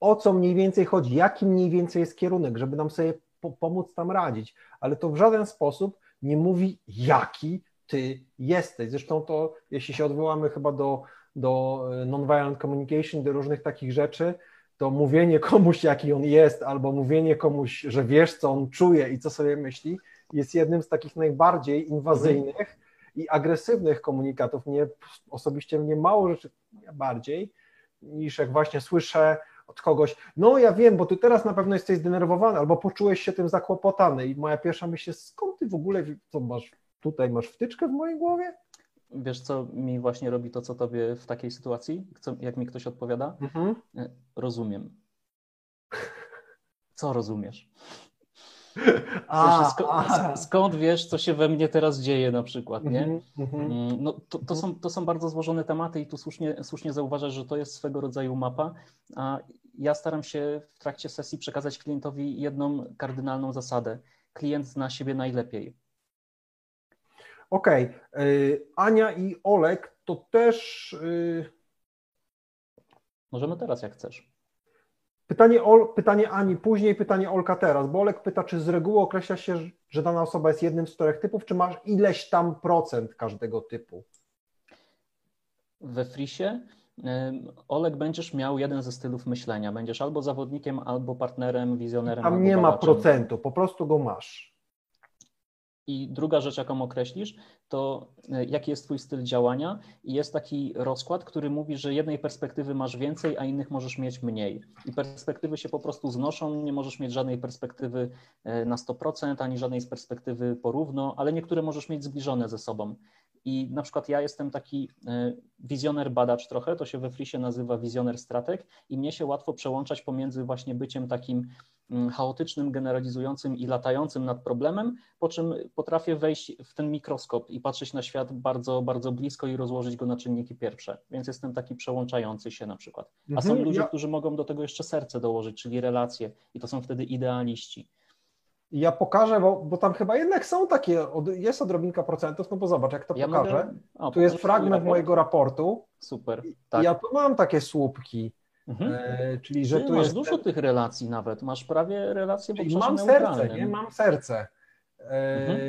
Speaker 2: o co mniej więcej chodzi, jaki mniej więcej jest kierunek, żeby nam sobie po, pomóc tam radzić. Ale to w żaden sposób nie mówi, jaki ty jesteś. Zresztą to, jeśli się odwołamy chyba do, do e, nonviolent communication, do różnych takich rzeczy, to mówienie komuś, jaki on jest, albo mówienie komuś, że wiesz, co on czuje i co sobie myśli, jest jednym z takich najbardziej inwazyjnych i agresywnych komunikatów. Mnie osobiście mnie mało rzeczy bardziej, niż jak właśnie słyszę od kogoś, no ja wiem, bo ty teraz na pewno jesteś zdenerwowany, albo poczułeś się tym zakłopotany i moja pierwsza myśl jest, skąd ty w ogóle, co masz, tutaj masz wtyczkę w mojej głowie?
Speaker 3: Wiesz, co mi właśnie robi to, co tobie w takiej sytuacji, co, jak mi ktoś odpowiada?
Speaker 2: Mhm.
Speaker 3: E, Rozumiem. Co rozumiesz? *laughs*
Speaker 2: A.
Speaker 3: skąd wiesz, co się we mnie teraz dzieje na przykład, nie?
Speaker 2: Mhm, mhm.
Speaker 3: Mm, No, to, to, są, to są bardzo złożone tematy i tu słusznie, słusznie zauważasz, że to jest swego rodzaju mapa, a ja staram się w trakcie sesji przekazać klientowi jedną kardynalną zasadę. Klient zna siebie najlepiej.
Speaker 2: Okej, y, Ania i Olek to też y,
Speaker 3: Możemy teraz, jak chcesz.
Speaker 2: pytanie, Ol, pytanie Ani później, pytanie Olka teraz, bo Olek pyta, czy z reguły określa się, że dana osoba jest jednym z czterech typów, czy masz ileś tam procent każdego typu?
Speaker 3: We Frisie ym, Olek będziesz miał jeden ze stylów myślenia. Będziesz albo zawodnikiem, albo partnerem, wizjonerem.
Speaker 2: Tam nie ma procentu, po prostu go masz.
Speaker 3: I druga rzecz, jaką określisz, to e, jaki jest Twój styl działania. I jest taki rozkład, który mówi, że jednej perspektywy masz więcej, a innych możesz mieć mniej. I perspektywy się po prostu znoszą, nie możesz mieć żadnej perspektywy e, na 100%, ani żadnej z perspektywy porówno, ale niektóre możesz mieć zbliżone ze sobą. I na przykład ja jestem taki e, wizjoner badacz trochę, to się we Frisie nazywa wizjoner strateg i mnie się łatwo przełączać pomiędzy właśnie byciem takim chaotycznym, generalizującym i latającym nad problemem, po czym potrafię wejść w ten mikroskop i patrzeć na świat bardzo, bardzo blisko i rozłożyć go na czynniki pierwsze. Więc jestem taki przełączający się na przykład. A są
Speaker 2: Mhm,
Speaker 3: ludzie,
Speaker 2: ja-
Speaker 3: którzy mogą do tego jeszcze serce dołożyć, czyli relacje i to są wtedy idealiści.
Speaker 2: Ja pokażę, bo, bo tam chyba jednak są takie, jest odrobinka procentów, no bo zobacz, jak to
Speaker 3: Ja
Speaker 2: pokażę.
Speaker 3: mogę... O,
Speaker 2: Tu jest fragment
Speaker 3: raport?
Speaker 2: mojego raportu.
Speaker 3: Super, tak.
Speaker 2: Ja tu mam takie słupki,
Speaker 3: Mhm.
Speaker 2: e, czyli że tu
Speaker 3: masz
Speaker 2: jest.
Speaker 3: dużo tych relacji nawet, masz prawie relacje
Speaker 2: Czyli mam serce, nie? Mam serce. E,
Speaker 3: Mhm.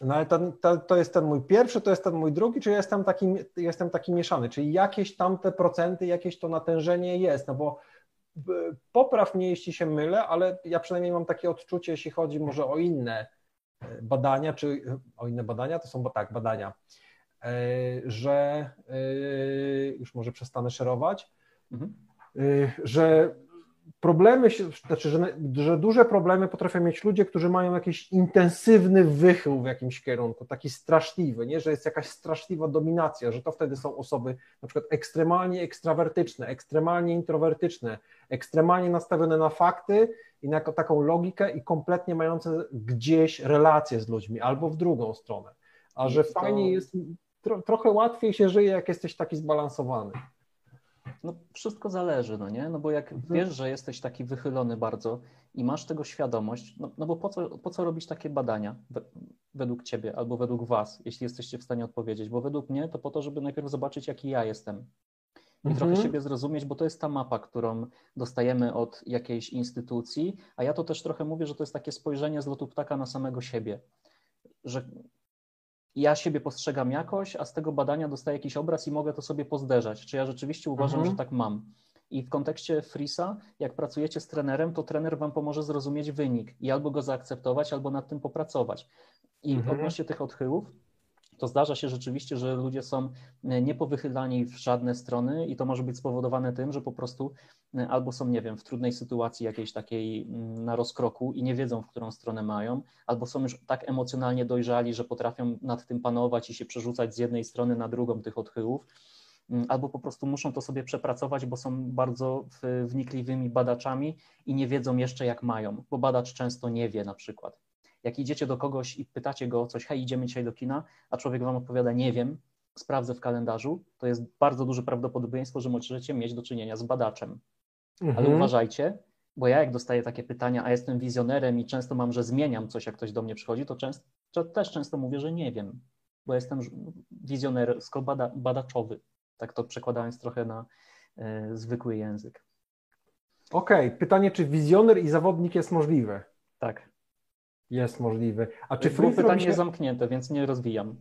Speaker 2: No ale ten, to, to jest ten mój pierwszy, to jest ten mój drugi, czy jestem taki, jestem taki mieszany, czyli jakieś tam te procenty, jakieś to natężenie jest, no bo b- popraw mnie, jeśli się mylę, ale ja przynajmniej mam takie odczucie, jeśli chodzi może o inne e, badania, czy o inne badania, to są, bo tak, badania, e, że e, już może przestanę szerować,
Speaker 3: Mhm.
Speaker 2: y, że problemy, się, znaczy, że, że duże problemy potrafią mieć ludzie, którzy mają jakiś intensywny wychył w jakimś kierunku, taki straszliwy, nie? że jest jakaś straszliwa dominacja, że to wtedy są osoby na przykład ekstremalnie ekstrawertyczne, ekstremalnie introwertyczne, ekstremalnie nastawione na fakty i na taką logikę i kompletnie mające gdzieś relacje z ludźmi, albo w drugą stronę. A że
Speaker 3: To-
Speaker 2: fajnie jest, tro, trochę łatwiej się żyje, jak jesteś taki zbalansowany.
Speaker 3: No wszystko zależy, no nie? No bo jak
Speaker 2: Mhm.
Speaker 3: wiesz, że jesteś taki wychylony bardzo i masz tego świadomość, no, no bo po co, po co robić takie badania we, według ciebie albo według was, jeśli jesteście w stanie odpowiedzieć? Bo według mnie to po to, żeby najpierw zobaczyć, jaki ja jestem. I
Speaker 2: Mhm.
Speaker 3: trochę siebie zrozumieć, bo to jest ta mapa, którą dostajemy od jakiejś instytucji, a ja to też trochę mówię, że to jest takie spojrzenie z lotu ptaka na samego siebie, że ja siebie postrzegam jakoś, a z tego badania dostaję jakiś obraz i mogę to sobie pozderzać, czy ja rzeczywiście uważam,
Speaker 2: Mhm.
Speaker 3: że tak mam. I w kontekście Frisa, jak pracujecie z trenerem, to trener wam pomoże zrozumieć wynik i albo go zaakceptować, albo nad tym popracować. I
Speaker 2: Mhm.
Speaker 3: odnośnie tych odchyłów, to zdarza się rzeczywiście, że ludzie są e, niepowychylani w żadne strony i to może być spowodowane tym, że po prostu e, albo są, nie wiem, w trudnej sytuacji jakiejś takiej mm, na rozkroku i nie wiedzą, w którą stronę mają, albo są już tak emocjonalnie dojrzali, że potrafią nad tym panować i się przerzucać z jednej strony na drugą tych odchyłów, mm, albo po prostu muszą to sobie przepracować, bo są bardzo wnikliwymi badaczami i nie wiedzą jeszcze, jak mają, bo badacz często nie wie na przykład. Jak idziecie do kogoś i pytacie go o coś, hej, idziemy dzisiaj do kina, a człowiek wam odpowiada, nie wiem, sprawdzę w kalendarzu, to jest bardzo duże prawdopodobieństwo, że możecie mieć do czynienia z badaczem. Ale
Speaker 2: Mhm.
Speaker 3: uważajcie, bo ja jak dostaję takie pytania, a jestem wizjonerem i często mam, że zmieniam coś, jak ktoś do mnie przychodzi, to często, też często mówię, że nie wiem, bo jestem wizjonersko bada, badaczowy. Tak to przekładając trochę na e, zwykły język.
Speaker 2: Okej, pytanie, czy wizjoner i zawodnik jest możliwe?
Speaker 3: Tak.
Speaker 2: Jest możliwy. A czy freeze,
Speaker 3: pytanie
Speaker 2: się,
Speaker 3: zamknięte, więc nie rozwijam.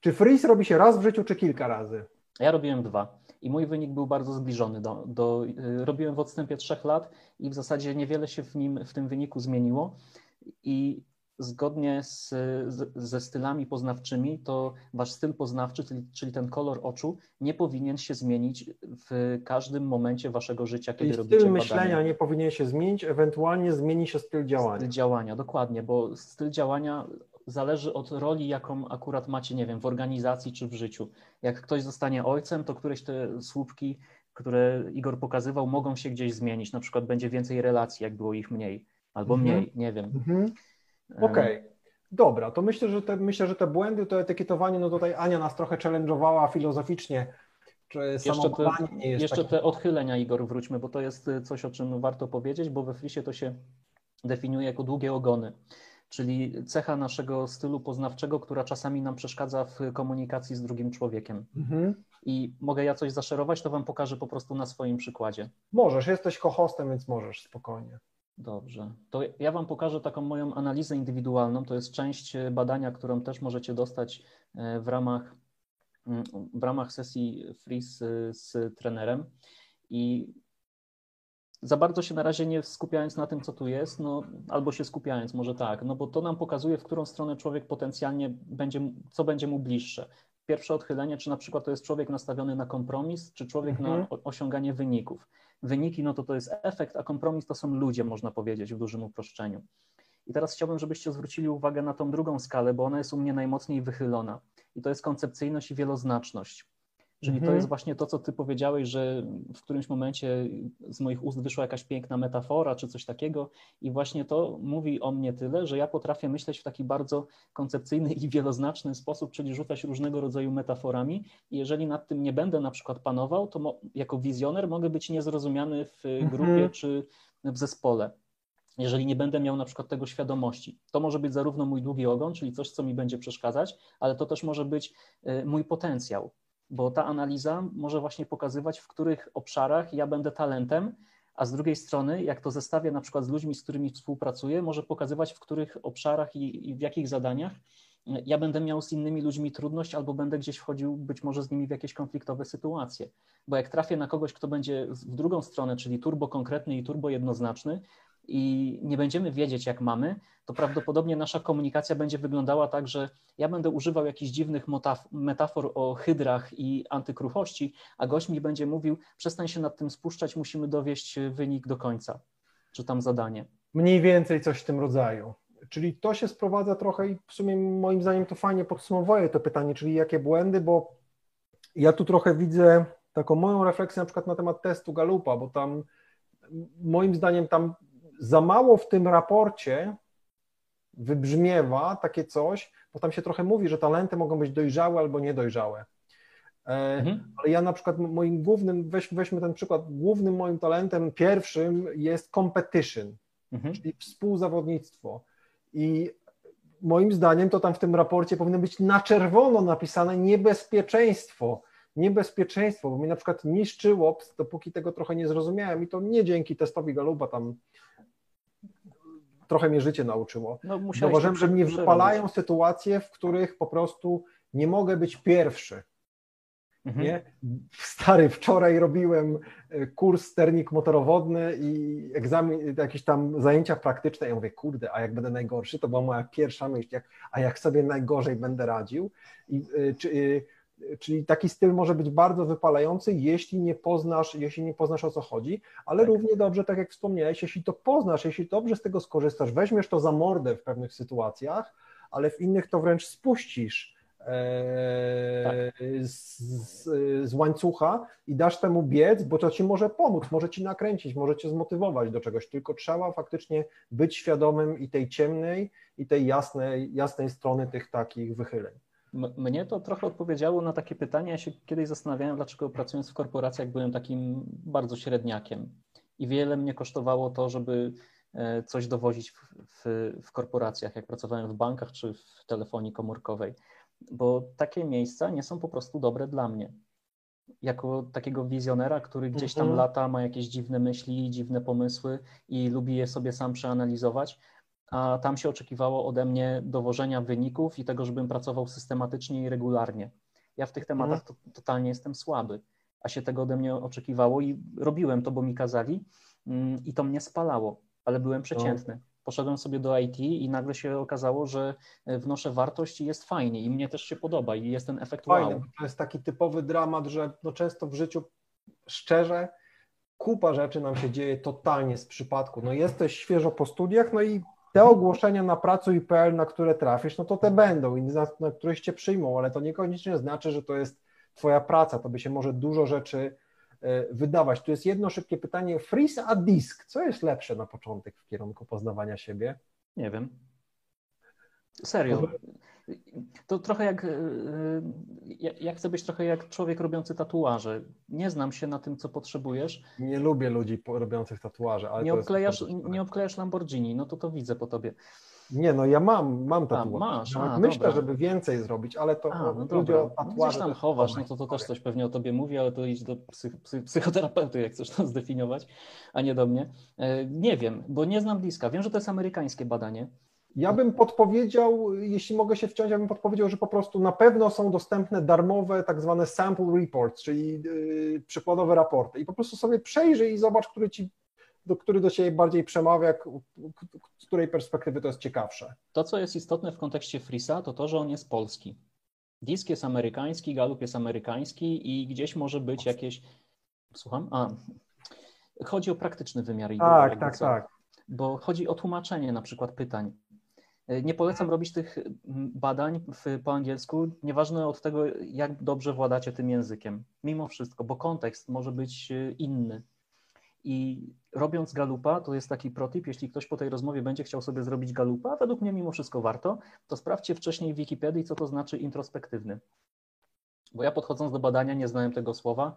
Speaker 2: czy freeze robi się raz w życiu, czy kilka razy?
Speaker 3: Ja robiłem dwa i mój wynik był bardzo zbliżony. Do, do, y, robiłem w odstępie trzech lat i w zasadzie niewiele się w, nim, w tym wyniku zmieniło. I zgodnie z, z, ze stylami poznawczymi, to wasz styl poznawczy, czyli, czyli ten kolor oczu, nie powinien się zmienić w każdym momencie waszego życia,
Speaker 2: Czyli
Speaker 3: kiedy robicie
Speaker 2: styl
Speaker 3: badania.
Speaker 2: myślenia nie powinien się zmienić, ewentualnie zmieni się styl działania.
Speaker 3: Styl działania, dokładnie, bo styl działania zależy od roli, jaką akurat macie, nie wiem, w organizacji czy w życiu. Jak ktoś zostanie ojcem, to któreś te słupki, które Igor pokazywał, mogą się gdzieś zmienić. Na przykład będzie więcej relacji, jak było ich mniej, albo
Speaker 2: Mhm.
Speaker 3: mniej, nie wiem.
Speaker 2: Mhm.
Speaker 3: E,
Speaker 2: Okej. Dobra, to myślę, że te, myślę, że te błędy, to etykietowanie, no tutaj Ania nas trochę challenge'owała filozoficznie, czy
Speaker 3: Jeszcze te,
Speaker 2: nie jest
Speaker 3: jeszcze
Speaker 2: takie...
Speaker 3: te odchylenia, Igor, wróćmy, bo to jest y, coś, o czym warto powiedzieć, bo we Frisie to się definiuje jako długie ogony, czyli cecha naszego stylu poznawczego, która czasami nam przeszkadza w komunikacji z drugim człowiekiem.
Speaker 2: Mhm.
Speaker 3: I mogę ja coś zaszerować, to Wam pokażę po prostu na swoim przykładzie.
Speaker 2: Możesz, jesteś co-hostem, więc możesz spokojnie.
Speaker 3: Dobrze. To ja Wam pokażę taką moją analizę indywidualną. To jest część e, badania, którą też możecie dostać e, w ramach, mm, w ramach sesji free z, z trenerem. I za bardzo się na razie nie skupiając na tym, co tu jest, no, albo się skupiając, może tak, no bo to nam pokazuje, w którą stronę człowiek potencjalnie będzie, co będzie mu bliższe. Pierwsze odchylenie, czy na przykład to jest człowiek nastawiony na kompromis, czy człowiek
Speaker 2: Mhm.
Speaker 3: na osiąganie wyników. Wyniki, no to to jest efekt, a kompromis to są ludzie, można powiedzieć, w dużym uproszczeniu. I teraz chciałbym, żebyście zwrócili uwagę na tą drugą skalę, bo ona jest u mnie najmocniej wychylona. I to jest koncepcyjność i wieloznaczność. Czyli
Speaker 2: Mhm.
Speaker 3: to jest właśnie to, co ty powiedziałeś, że w którymś momencie z moich ust wyszła jakaś piękna metafora czy coś takiego, i właśnie to mówi o mnie tyle, że ja potrafię myśleć w taki bardzo koncepcyjny i wieloznaczny sposób, czyli rzucać różnego rodzaju metaforami. I jeżeli nad tym nie będę na przykład panował, to jako wizjoner mogę być niezrozumiany w
Speaker 2: Mhm.
Speaker 3: grupie czy w zespole. Jeżeli nie będę miał na przykład tego świadomości, to może być zarówno mój długi ogon, czyli coś, co mi będzie przeszkadzać, ale to też może być y, mój potencjał, bo ta analiza może właśnie pokazywać, w których obszarach ja będę talentem, a z drugiej strony, jak to zestawię na przykład z ludźmi, z którymi współpracuję, może pokazywać, w których obszarach i, i w jakich zadaniach y, ja będę miał z innymi ludźmi trudność albo będę gdzieś wchodził być może z nimi w jakieś konfliktowe sytuacje. Bo jak trafię na kogoś, kto będzie w drugą stronę, czyli turbo konkretny i turbo jednoznaczny, i nie będziemy wiedzieć, jak mamy, to prawdopodobnie nasza komunikacja będzie wyglądała tak, że ja będę używał jakichś dziwnych metafor o hydrach i antykruchości, a gość mi będzie mówił: przestań się nad tym spuszczać, musimy dowieść wynik do końca, czy tam zadanie.
Speaker 2: Mniej więcej coś w tym rodzaju. Czyli to się sprowadza trochę i w sumie moim zdaniem to fajnie podsumowuje to pytanie, czyli jakie błędy, bo ja tu trochę widzę taką moją refleksję na przykład na temat testu Galupa, bo tam moim zdaniem tam za mało w tym raporcie wybrzmiewa takie coś, bo tam się trochę mówi, że talenty mogą być dojrzałe albo niedojrzałe. E,
Speaker 3: Mhm.
Speaker 2: ale ja na przykład moim głównym, weź, weźmy ten przykład, głównym moim talentem pierwszym jest competition,
Speaker 3: Mhm.
Speaker 2: czyli współzawodnictwo. I moim zdaniem to tam w tym raporcie powinno być na czerwono napisane niebezpieczeństwo. Niebezpieczeństwo, bo mnie na przykład niszczyło, dopóki tego trochę nie zrozumiałem i to nie dzięki testowi Galupa tam trochę mnie życie nauczyło.
Speaker 3: No,
Speaker 2: Zauważyłem, że mnie wypalają sytuacje, w których po prostu nie mogę być pierwszy.
Speaker 3: Mhm.
Speaker 2: Nie? Stary, wczoraj robiłem e, kurs sternik motorowodny i egzamin, jakieś tam zajęcia praktyczne. Ja mówię, kurde, a jak będę najgorszy, to była moja pierwsza myśl, jak, a jak sobie najgorzej będę radził. I, e, czy, e, czyli taki styl może być bardzo wypalający, jeśli nie poznasz, jeśli nie poznasz o co chodzi, ale
Speaker 3: Tak.
Speaker 2: równie dobrze, tak jak wspomniałeś, jeśli to poznasz, jeśli dobrze z tego skorzystasz, weźmiesz to za mordę w pewnych sytuacjach, ale w innych to wręcz spuścisz e,
Speaker 3: Tak.
Speaker 2: z, z, łańcucha i dasz temu biec, bo to ci może pomóc, może ci nakręcić, może cię zmotywować do czegoś, tylko trzeba faktycznie być świadomym i tej ciemnej, i tej jasnej, jasnej strony tych takich wychyleń.
Speaker 3: Mnie to trochę odpowiedziało na takie pytanie. Ja się kiedyś zastanawiałem, dlaczego pracując w korporacjach byłem takim bardzo średniakiem. I wiele mnie kosztowało to, żeby e, coś dowozić w, w, w korporacjach, jak pracowałem w bankach czy w telefonii komórkowej, bo takie miejsca nie są po prostu dobre dla mnie. Jako takiego wizjonera, który gdzieś tam
Speaker 2: Mhm.
Speaker 3: lata, ma jakieś dziwne myśli, dziwne pomysły i lubi je sobie sam przeanalizować, a tam się oczekiwało ode mnie dowożenia wyników i tego, żebym pracował systematycznie i regularnie. Ja w tych tematach to, totalnie jestem słaby, a się tego ode mnie oczekiwało i robiłem to, bo mi kazali mm, i to mnie spalało, ale byłem przeciętny. Poszedłem sobie do IT i nagle się okazało, że e, wnoszę wartość i jest fajnie i mnie też się podoba i jest ten efekt
Speaker 2: Fajne,
Speaker 3: wow.
Speaker 2: to jest taki typowy dramat, że no często w życiu szczerze kupa rzeczy nam się dzieje totalnie z przypadku. No jesteś świeżo po studiach, no i te ogłoszenia na pracuj.pl, na które trafisz, no to te będą i na, na któreś cię przyjmą, ale to niekoniecznie znaczy, że to jest twoja praca, to by się może dużo rzeczy e, wydawać. Tu jest jedno szybkie pytanie, freeze a disk, co jest lepsze na początek w kierunku poznawania siebie?
Speaker 3: Nie wiem. Serio. To trochę jak. Ja, chcę być trochę jak człowiek robiący tatuaże. Nie znam się na tym, co potrzebujesz.
Speaker 2: Nie lubię ludzi robiących tatuaże, ale
Speaker 3: Nie obklejasz, nie obklejasz Lamborghini, no to to widzę po tobie.
Speaker 2: Nie, no ja mam, mam tatuaż.
Speaker 3: masz, a,
Speaker 2: myślę,
Speaker 3: dobra.
Speaker 2: żeby więcej zrobić, ale to
Speaker 3: A, no
Speaker 2: ludzie o
Speaker 3: No,
Speaker 2: tatuaże
Speaker 3: gdzieś tam chowasz, no to to też coś pewnie o tobie mówi, ale to idź do psy, psy, psychoterapeuty, jak chcesz to zdefiniować, a nie do mnie. E, Nie wiem, bo nie znam bliska. Wiem, że to jest amerykańskie badanie.
Speaker 2: Ja bym podpowiedział, jeśli mogę się wciąć, ja bym podpowiedział, że po prostu na pewno są dostępne darmowe tak zwane sample reports, czyli yy, przykładowe raporty i po prostu sobie przejrzyj i zobacz, który ci, do, który do ciebie bardziej przemawia, z której perspektywy to jest ciekawsze.
Speaker 3: To, co jest istotne w kontekście Frisa, to to, że on jest polski. Disk jest amerykański, Galup jest amerykański i gdzieś może być jakieś. Słucham? A. Chodzi o praktyczny wymiar.
Speaker 2: Tak, tak,
Speaker 3: co.
Speaker 2: tak.
Speaker 3: bo chodzi o tłumaczenie na przykład pytań. Nie polecam robić tych badań w, po angielsku, nieważne od tego, jak dobrze władacie tym językiem, mimo wszystko, bo kontekst może być inny. I robiąc galupa, to jest taki protip, jeśli ktoś po tej rozmowie będzie chciał sobie zrobić galupa, według mnie mimo wszystko warto, to sprawdźcie wcześniej w Wikipedii, co to znaczy introspektywny. Bo ja podchodząc do badania nie znałem tego słowa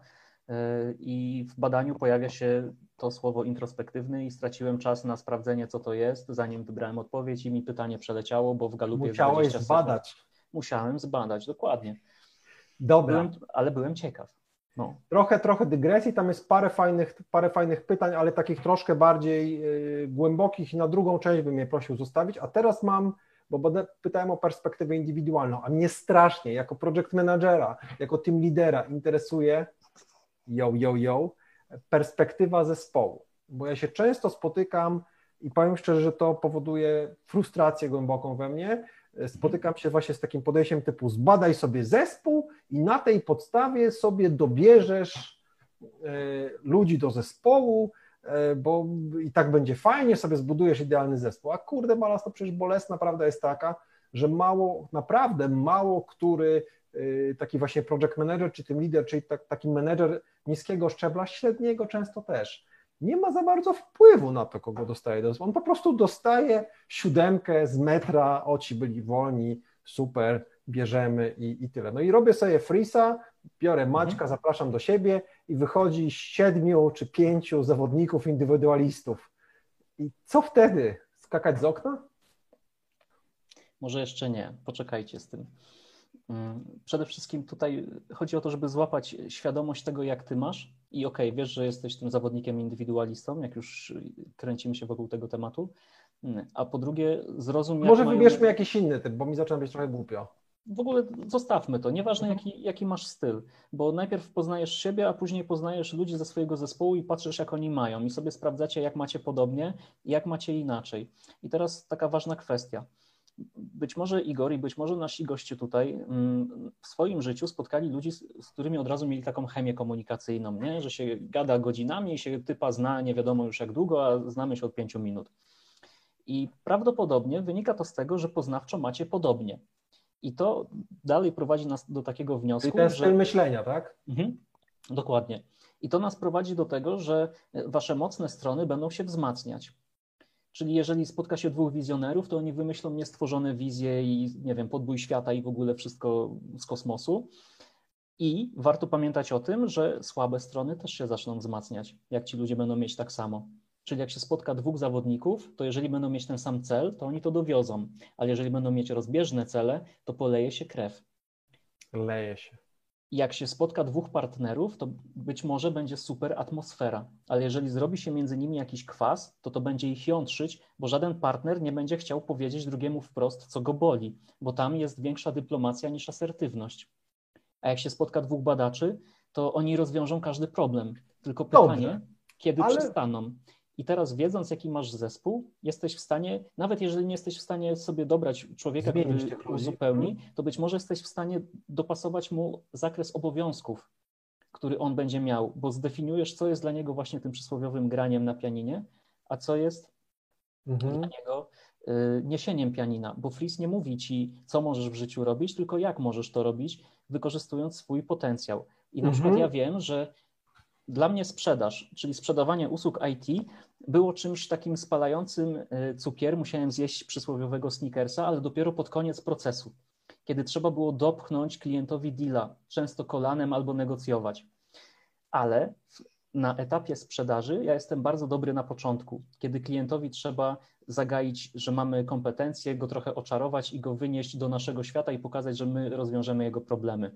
Speaker 3: i w badaniu pojawia się to słowo introspektywny i straciłem czas na sprawdzenie, co to jest, zanim wybrałem odpowiedź i mi pytanie przeleciało, bo w galupie
Speaker 2: Musiałeś zbadać.
Speaker 3: Musiałem zbadać, dokładnie.
Speaker 2: Dobra.
Speaker 3: Byłem, ale byłem ciekaw. No.
Speaker 2: Trochę, trochę dygresji, tam jest parę fajnych, parę fajnych pytań, ale takich troszkę bardziej y, głębokich i na drugą część bym je prosił zostawić. A teraz mam, bo będę, pytałem o perspektywę indywidualną, a mnie strasznie jako project managera, jako team lidera interesuje yo, yo, yo, perspektywa zespołu, bo ja się często spotykam i powiem szczerze, że to powoduje frustrację głęboką we mnie, spotykam się właśnie z takim podejściem typu zbadaj sobie zespół i na tej podstawie sobie dobierzesz e, ludzi do zespołu, e, bo i tak będzie fajnie, sobie zbudujesz idealny zespół. A kurde, malas, to przecież bolesna prawda jest taka, że mało, naprawdę mało który taki właśnie project manager, czy tym lider, czyli taki menedżer niskiego szczebla, średniego często też, nie ma za bardzo wpływu na to, kogo dostaje. On po prostu dostaje siódemkę z metra, o ci byli wolni, super, bierzemy i, i tyle. No i robię sobie freesa, biorę mhm. Maćka, zapraszam do siebie i wychodzi siedmiu czy pięciu zawodników indywidualistów. I co wtedy? Skakać z okna?
Speaker 3: Może jeszcze nie, poczekajcie z tym. Mm, przede wszystkim tutaj chodzi o to, żeby złapać świadomość tego, jak ty masz i okej, okay, wiesz, że jesteś tym zawodnikiem indywidualistą, jak już kręcimy się wokół tego tematu, mm, a po drugie zrozum,
Speaker 2: Może mają... wybierzmy jakiś inny typ, bo mi zaczyna być trochę głupio.
Speaker 3: W ogóle zostawmy to, nieważne mhm. jaki, jaki masz styl, bo najpierw poznajesz siebie, a później poznajesz ludzi ze swojego zespołu i patrzysz, jak oni mają i sobie sprawdzacie, jak macie podobnie i jak macie inaczej. I teraz taka ważna kwestia – być może Igor i być może nasi goście tutaj mm, w swoim życiu spotkali ludzi, z którymi od razu mieli taką chemię komunikacyjną, nie? że się gada godzinami i się typa zna nie wiadomo już jak długo, a znamy się od pięciu minut. I prawdopodobnie wynika to z tego, że poznawczo macie podobnie. I to dalej prowadzi nas do takiego wniosku,
Speaker 2: Czyli ten styl że... myślenia, tak?
Speaker 3: Mhm, dokładnie. I to nas prowadzi do tego, że wasze mocne strony będą się wzmacniać. Czyli jeżeli spotka się dwóch wizjonerów, to oni wymyślą niestworzone wizje i, nie wiem, podbój świata i w ogóle wszystko z kosmosu. I warto pamiętać o tym, że słabe strony też się zaczną wzmacniać, jak ci ludzie będą mieć tak samo. Czyli jak się spotka dwóch zawodników, to jeżeli będą mieć ten sam cel, to oni to dowiozą, ale jeżeli będą mieć rozbieżne cele, to poleje się krew.
Speaker 2: Leje się
Speaker 3: jak się spotka dwóch partnerów, to być może będzie super atmosfera, ale jeżeli zrobi się między nimi jakiś kwas, to to będzie ich jątrzyć, bo żaden partner nie będzie chciał powiedzieć drugiemu wprost, co go boli, bo tam jest większa dyplomacja niż asertywność. A jak się spotka dwóch badaczy, to oni rozwiążą każdy problem. Tylko pytanie, Dobrze, kiedy ale... przestaną. I teraz wiedząc, jaki masz zespół, jesteś w stanie, nawet jeżeli nie jesteś w stanie sobie dobrać człowieka, Zmienić który uzupełni, mhm. to być może jesteś w stanie dopasować mu zakres obowiązków, który on będzie miał, bo zdefiniujesz, co jest dla niego właśnie tym przysłowiowym graniem na pianinie, a co jest mhm. dla niego y, niesieniem pianina, bo Flis nie mówi ci, co możesz w życiu robić, tylko jak możesz to robić, wykorzystując swój potencjał. I na mhm. przykład ja wiem, że dla mnie sprzedaż, czyli sprzedawanie usług IT, było czymś takim spalającym e, cukier. Musiałem zjeść przysłowiowego sneakersa, ale dopiero pod koniec procesu, kiedy trzeba było dopchnąć klientowi deala, często kolanem albo negocjować. Ale na etapie sprzedaży ja jestem bardzo dobry na początku, kiedy klientowi trzeba zagaić, że mamy kompetencje, go trochę oczarować i go wynieść do naszego świata i pokazać, że my rozwiążemy jego problemy.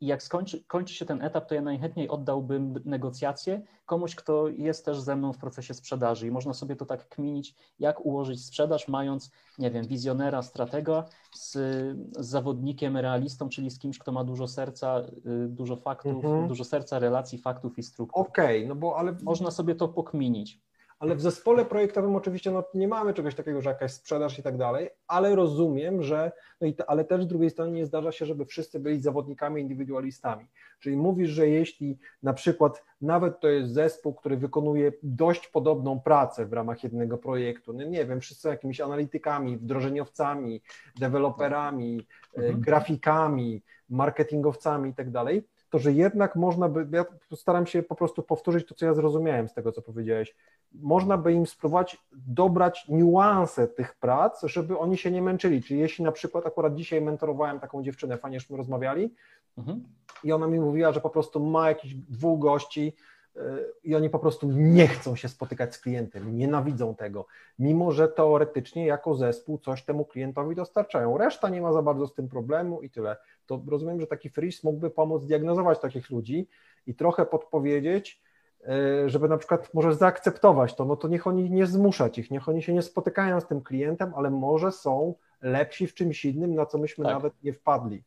Speaker 3: I jak skończy, kończy się ten etap, to ja najchętniej oddałbym negocjacje komuś, kto jest też ze mną w procesie sprzedaży. I można sobie to tak kminić, jak ułożyć sprzedaż, mając, nie wiem, wizjonera, stratega z, z zawodnikiem, realistą, czyli z kimś, kto ma dużo serca, y, dużo faktów, mhm. dużo serca, relacji, faktów i struktur.
Speaker 2: Okej, okay, no bo ale.
Speaker 3: Można sobie to pokminić.
Speaker 2: Ale w zespole projektowym oczywiście no, nie mamy czegoś takiego, że jakaś sprzedaż i tak dalej, ale rozumiem, że, no i ale też z drugiej strony nie zdarza się, żeby wszyscy byli zawodnikami, indywidualistami. Czyli mówisz, że jeśli na przykład nawet to jest zespół, który wykonuje dość podobną pracę w ramach jednego projektu, no nie wiem, wszyscy są jakimiś analitykami, wdrożeniowcami, deweloperami, mhm. grafikami, marketingowcami i tak dalej, to że jednak można by, ja staram się po prostu powtórzyć to, co ja zrozumiałem z tego, co powiedziałeś, można by im spróbować dobrać niuanse tych prac, żeby oni się nie męczyli. Czyli jeśli na przykład akurat dzisiaj mentorowałem taką dziewczynę, fajnie, żeśmy rozmawiali mhm. i ona mi mówiła, że po prostu ma jakichś dwóch gości, y, i oni po prostu nie chcą się spotykać z klientem, nienawidzą tego, mimo że teoretycznie jako zespół coś temu klientowi dostarczają. Reszta nie ma za bardzo z tym problemu i tyle. To rozumiem, że taki freeze mógłby pomóc diagnozować takich ludzi i trochę podpowiedzieć, E, żeby na przykład może zaakceptować to, no to niech oni nie zmuszać ich, niech oni się nie spotykają z tym klientem, ale może są lepsi w czymś innym, na co myśmy tak. nawet nie wpadli.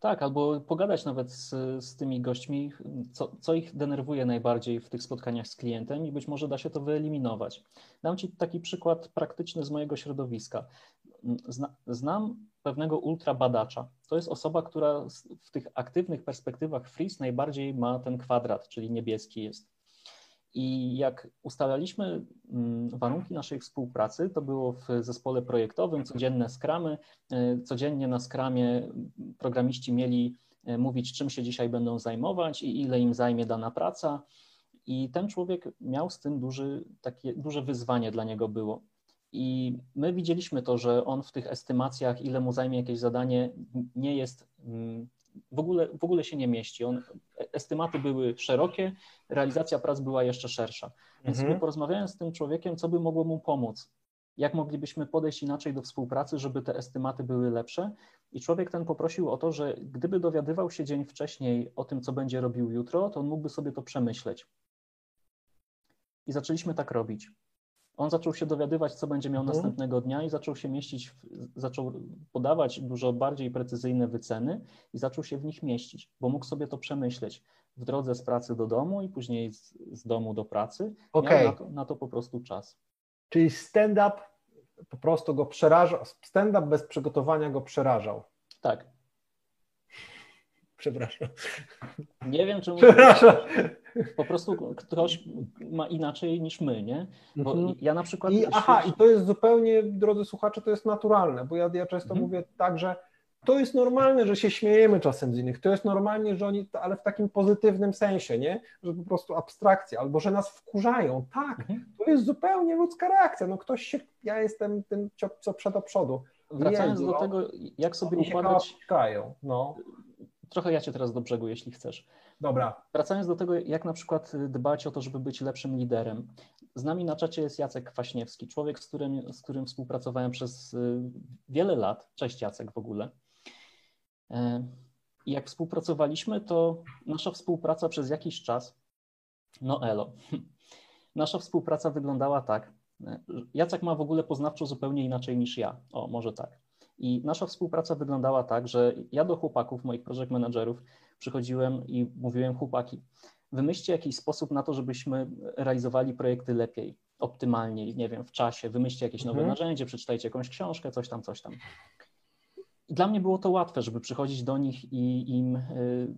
Speaker 3: Tak, albo pogadać nawet z, z tymi gośćmi, co, co, ich denerwuje najbardziej w tych spotkaniach z klientem i być może da się to wyeliminować. Dam Ci taki przykład praktyczny z mojego środowiska. Zna, znam pewnego ultrabadacza. To jest osoba, która w tych aktywnych perspektywach freeze najbardziej ma ten kwadrat, czyli niebieski jest. I jak ustalaliśmy mm, warunki naszej współpracy, to było w zespole projektowym, codzienne skramy. E, codziennie na skramie programiści mieli e, mówić, czym się dzisiaj będą zajmować i ile im zajmie dana praca. I ten człowiek miał z tym duży, takie duże wyzwanie dla niego było. I my widzieliśmy to, że on w tych estymacjach, ile mu zajmie jakieś zadanie, nie jest mm, w ogóle, w ogóle się nie mieści. On, estymaty były szerokie, realizacja prac była jeszcze szersza. Więc mhm. porozmawiałem z tym człowiekiem, co by mogło mu pomóc. Jak moglibyśmy podejść inaczej do współpracy, żeby te estymaty były lepsze? I człowiek ten poprosił o to, że gdyby dowiadywał się dzień wcześniej o tym, co będzie robił jutro, to on mógłby sobie to przemyśleć. I zaczęliśmy tak robić. On zaczął się dowiadywać, co będzie miał mhm. następnego dnia i zaczął się mieścić, w, zaczął podawać dużo bardziej precyzyjne wyceny i zaczął się w nich mieścić, bo mógł sobie to przemyśleć w drodze z pracy do domu i później z, z domu do pracy. Okay. Miał na to, na to po prostu czas.
Speaker 2: Czyli stand-up po prostu go przerażał, stand-up bez przygotowania go przerażał.
Speaker 3: Tak.
Speaker 2: Przepraszam.
Speaker 3: Nie wiem, czemu. Przepraszam. Po prostu ktoś ma inaczej niż my, nie? Bo mhm. ja na przykład.
Speaker 2: I, aha, i to jest zupełnie, drodzy słuchacze, to jest naturalne, bo ja, ja często mhm. mówię tak, że to jest normalne, że się śmiejemy czasem z innych, to jest normalnie, że oni, ale w takim pozytywnym sensie, nie? Że po prostu abstrakcja, albo że nas wkurzają. Tak, mhm. to jest zupełnie ludzka reakcja. No ktoś się, ja jestem tym, co przed do przodu.
Speaker 3: Wracając Jezu, do tego, jak sobie układać.
Speaker 2: No.
Speaker 3: Trochę ja cię teraz do brzegu, jeśli chcesz.
Speaker 2: Dobra.
Speaker 3: Wracając do tego, jak na przykład dbać o to, żeby być lepszym liderem. Z nami na czacie jest Jacek Kwaśniewski, człowiek, z którym, z którym współpracowałem przez y, wiele lat. Cześć Jacek w ogóle. E, I jak współpracowaliśmy, to nasza współpraca przez jakiś czas, no elo, *laughs* nasza współpraca wyglądała tak. E, Jacek ma w ogóle poznawczo zupełnie inaczej niż ja. O, może tak. I nasza współpraca wyglądała tak, że ja do chłopaków, moich project managerów, przychodziłem i mówiłem: Chłopaki, wymyślcie jakiś sposób na to, żebyśmy realizowali projekty lepiej, optymalniej, nie wiem, w czasie, wymyślcie jakieś nowe mhm. narzędzie, przeczytajcie jakąś książkę, coś tam, coś tam. I dla mnie było to łatwe, żeby przychodzić do nich i im y,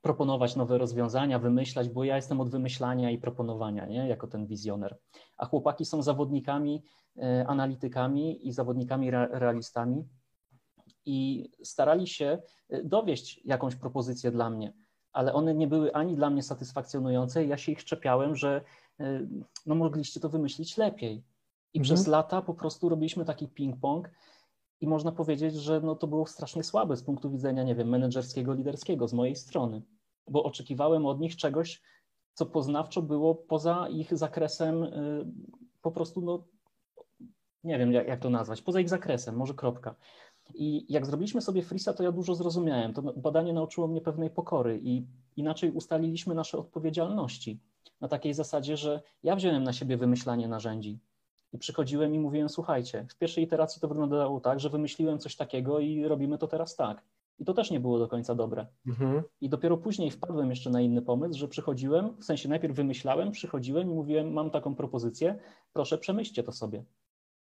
Speaker 3: proponować nowe rozwiązania, wymyślać, bo ja jestem od wymyślania i proponowania, nie? jako ten wizjoner. A chłopaki są zawodnikami, y, analitykami i zawodnikami re realistami, i starali się y, dowieść jakąś propozycję dla mnie, ale one nie były ani dla mnie satysfakcjonujące. Ja się ich czepiałem, że y, no, mogliście to wymyślić lepiej. I mhm. przez lata po prostu robiliśmy taki ping-pong i można powiedzieć, że no, to było strasznie słabe z punktu widzenia, nie wiem, menedżerskiego, liderskiego z mojej strony, bo oczekiwałem od nich czegoś, co poznawczo było poza ich zakresem y, po prostu, no, nie wiem jak, jak to nazwać, poza ich zakresem, może kropka. I jak zrobiliśmy sobie Frisa, to ja dużo zrozumiałem. To badanie nauczyło mnie pewnej pokory i inaczej ustaliliśmy nasze odpowiedzialności. Na takiej zasadzie, że ja wziąłem na siebie wymyślanie narzędzi. I przychodziłem i mówiłem, słuchajcie, w pierwszej iteracji to wyglądało tak, że wymyśliłem coś takiego i robimy to teraz tak. I to też nie było do końca dobre.
Speaker 2: Mhm.
Speaker 3: I dopiero później wpadłem jeszcze na inny pomysł, że przychodziłem, w sensie najpierw wymyślałem, przychodziłem i mówiłem, mam taką propozycję, proszę przemyślcie to sobie.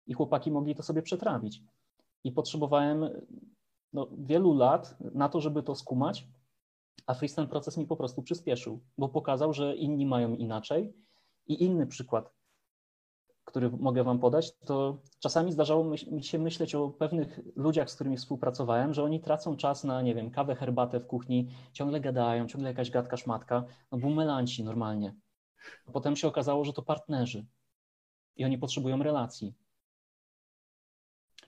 Speaker 3: I chłopaki mogli to sobie przetrawić. I potrzebowałem no, wielu lat na to, żeby to skumać, a Fris ten proces mi po prostu przyspieszył, bo pokazał, że inni mają inaczej. I inny przykład, który mogę Wam podać, to czasami zdarzało mi się myśleć o pewnych ludziach, z którymi współpracowałem, że oni tracą czas na, nie wiem, kawę, herbatę w kuchni, ciągle gadają, ciągle jakaś gadka, szmatka, no bumelanci normalnie. Potem się okazało, że to partnerzy i oni potrzebują relacji.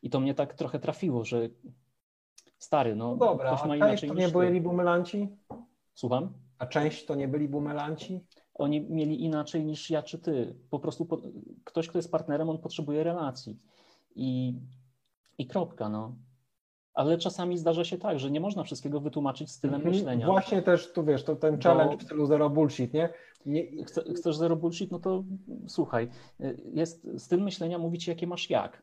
Speaker 3: I to mnie tak trochę trafiło, że stary, no,
Speaker 2: No dobra,
Speaker 3: ktoś ma
Speaker 2: a
Speaker 3: inaczej
Speaker 2: część to nie byli bumelanci?
Speaker 3: Słucham?
Speaker 2: A część to nie byli bumelanci?
Speaker 3: Oni mieli inaczej niż ja czy ty. Po prostu po, ktoś, kto jest partnerem, on potrzebuje relacji. I, I kropka, no. Ale czasami zdarza się tak, że nie można wszystkiego wytłumaczyć stylem
Speaker 2: Mhm.
Speaker 3: myślenia.
Speaker 2: Właśnie też, tu wiesz, to ten
Speaker 3: Bo-
Speaker 2: challenge w stylu zero bullshit, nie? nie
Speaker 3: Chce, chcesz zero bullshit, no to słuchaj, jest styl myślenia mówi ci, jakie masz jak,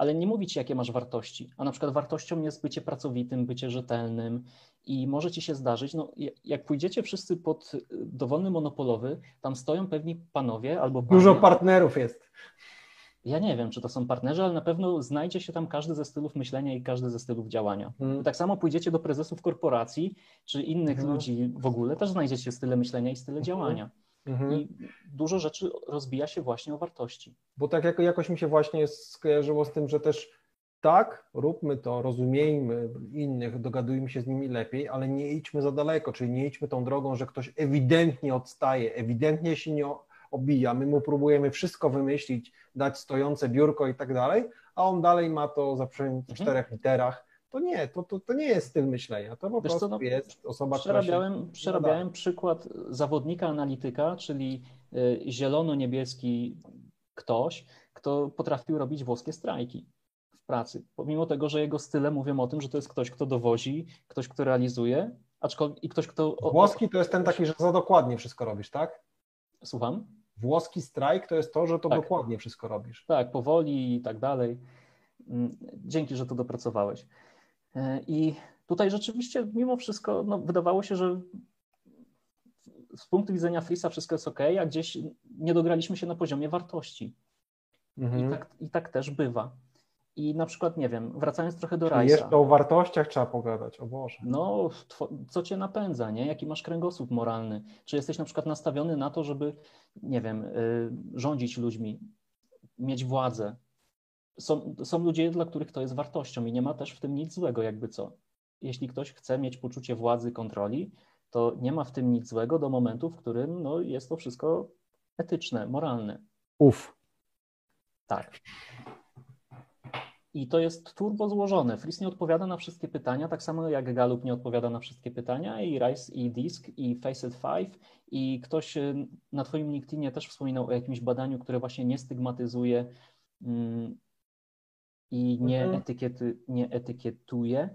Speaker 3: ale nie mówi ci, jakie masz wartości. A na przykład wartością jest bycie pracowitym, bycie rzetelnym i może ci się zdarzyć, no jak pójdziecie wszyscy pod dowolny monopolowy, tam stoją pewni panowie albo panie,
Speaker 2: Dużo partnerów jest.
Speaker 3: ja nie wiem, czy to są partnerzy, ale na pewno znajdzie się tam każdy ze stylów myślenia i każdy ze stylów działania.
Speaker 2: Mhm.
Speaker 3: Tak samo pójdziecie do prezesów korporacji, czy innych
Speaker 2: Mhm.
Speaker 3: ludzi w ogóle, też znajdziecie style myślenia i style działania.
Speaker 2: Mhm.
Speaker 3: I dużo rzeczy rozbija się właśnie o wartości.
Speaker 2: Bo tak jako, jakoś mi się właśnie skojarzyło z tym, że też tak, róbmy to, rozumiejmy innych, dogadujmy się z nimi lepiej, ale nie idźmy za daleko, czyli nie idźmy tą drogą, że ktoś ewidentnie odstaje, ewidentnie się nie obija, my mu próbujemy wszystko wymyślić, dać stojące biurko i tak dalej, a on dalej ma to zaprzęgnięte w
Speaker 3: Mhm.
Speaker 2: czterech literach. To nie, to, to, to nie jest styl myślenia, to po
Speaker 3: Wiesz co,
Speaker 2: prostu
Speaker 3: no,
Speaker 2: jest osoba, która się...
Speaker 3: Przerabiałem, przerabiałem przykład zawodnika analityka, czyli y, zielono-niebieski ktoś, kto potrafił robić włoskie strajki w pracy. Pomimo tego, że jego style mówią o tym, że to jest ktoś, kto dowozi, ktoś, kto realizuje, aczkolwiek i ktoś, kto.
Speaker 2: Włoski to jest ten taki, że za dokładnie wszystko robisz, tak?
Speaker 3: Słucham?
Speaker 2: Włoski strajk to jest to, że to
Speaker 3: Tak.
Speaker 2: dokładnie wszystko robisz.
Speaker 3: Tak, powoli i tak dalej. Mm, Dzięki, że to dopracowałeś. E, I tutaj rzeczywiście, mimo wszystko, no, wydawało się, że z punktu widzenia Frisa wszystko jest ok, a gdzieś nie dograliśmy się na poziomie wartości.
Speaker 2: Mhm.
Speaker 3: I, tak, I tak też bywa. I na przykład, nie wiem, wracając trochę do Rajsa.
Speaker 2: Jeszcze o wartościach trzeba pogadać, o Boże.
Speaker 3: No, co cię napędza, nie? Jaki masz kręgosłup moralny? Czy jesteś na przykład nastawiony na to, żeby, nie wiem, y, rządzić ludźmi, mieć władzę? Są, są ludzie, dla których to jest wartością i nie ma też w tym nic złego, jakby co. Jeśli ktoś chce mieć poczucie władzy, kontroli, to nie ma w tym nic złego do momentu, w którym no, jest to wszystko etyczne, moralne.
Speaker 2: Uf.
Speaker 3: Tak. I to jest turbo złożone. Fris nie odpowiada na wszystkie pytania, tak samo jak Gallup nie odpowiada na wszystkie pytania, i Rice, i Disk, i Facet 5, i ktoś y, na Twoim LinkedInie też wspominał o jakimś badaniu, które właśnie nie stygmatyzuje mm, i nie,
Speaker 2: Mhm.
Speaker 3: etykiety, nie etykietuje,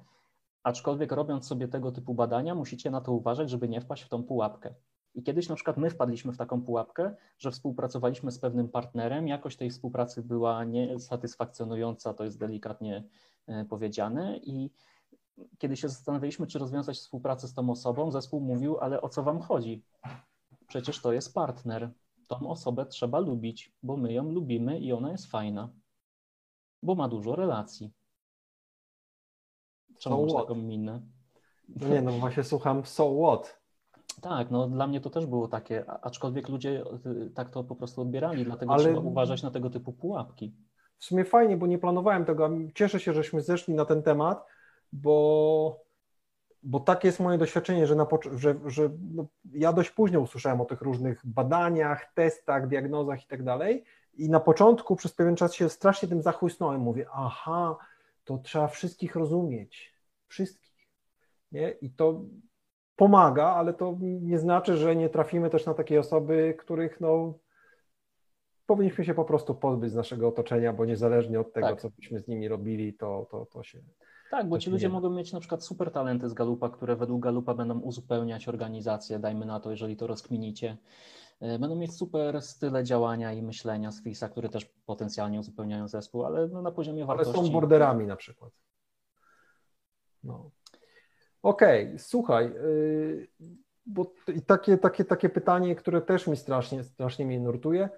Speaker 3: aczkolwiek robiąc sobie tego typu badania, musicie na to uważać, żeby nie wpaść w tą pułapkę. I kiedyś na przykład my wpadliśmy w taką pułapkę, że współpracowaliśmy z pewnym partnerem, jakość tej współpracy była niesatysfakcjonująca, to jest delikatnie e, powiedziane i kiedy się zastanawialiśmy, czy rozwiązać współpracę z tą osobą, zespół mówił, ale o co wam chodzi? Przecież to jest partner. Tą osobę trzeba lubić, bo my ją lubimy i ona jest fajna, bo ma dużo relacji. Czemu
Speaker 2: So
Speaker 3: taką minę?
Speaker 2: No nie, no właśnie słucham So What?
Speaker 3: Tak, no dla mnie to też było takie, aczkolwiek ludzie y, tak to po prostu odbierali, dlatego
Speaker 2: Ale-
Speaker 3: trzeba uważać na tego typu pułapki.
Speaker 2: W sumie fajnie, bo nie planowałem tego. Cieszę się, żeśmy zeszli na ten temat, bo, bo takie jest moje doświadczenie, że, na, że, że no, ja dość późno usłyszałem o tych różnych badaniach, testach, diagnozach i tak dalej. I na początku przez pewien czas się strasznie tym zachłysnąłem. Mówię, aha, to trzeba wszystkich rozumieć. Wszystkich. Nie? I to pomaga, ale to nie znaczy, że nie trafimy też na takie osoby, których no, powinniśmy się po prostu pozbyć z naszego otoczenia, bo niezależnie od tego,
Speaker 3: Tak.
Speaker 2: co byśmy z nimi robili, to, to, to się.
Speaker 3: Tak, bo ci ludzie mogą mieć na przykład super talenty z Galupa, które według Galupa będą uzupełniać organizację, dajmy na to, jeżeli to rozkminicie. E, Będą mieć super style działania i myślenia z FISA, które też potencjalnie uzupełniają zespół, ale no na poziomie
Speaker 2: Ale
Speaker 3: wartości.
Speaker 2: są borderami na przykład. No. Okej, okay, słuchaj, yy, bo takie, takie, takie pytanie, które też mi strasznie, strasznie mnie nurtuje.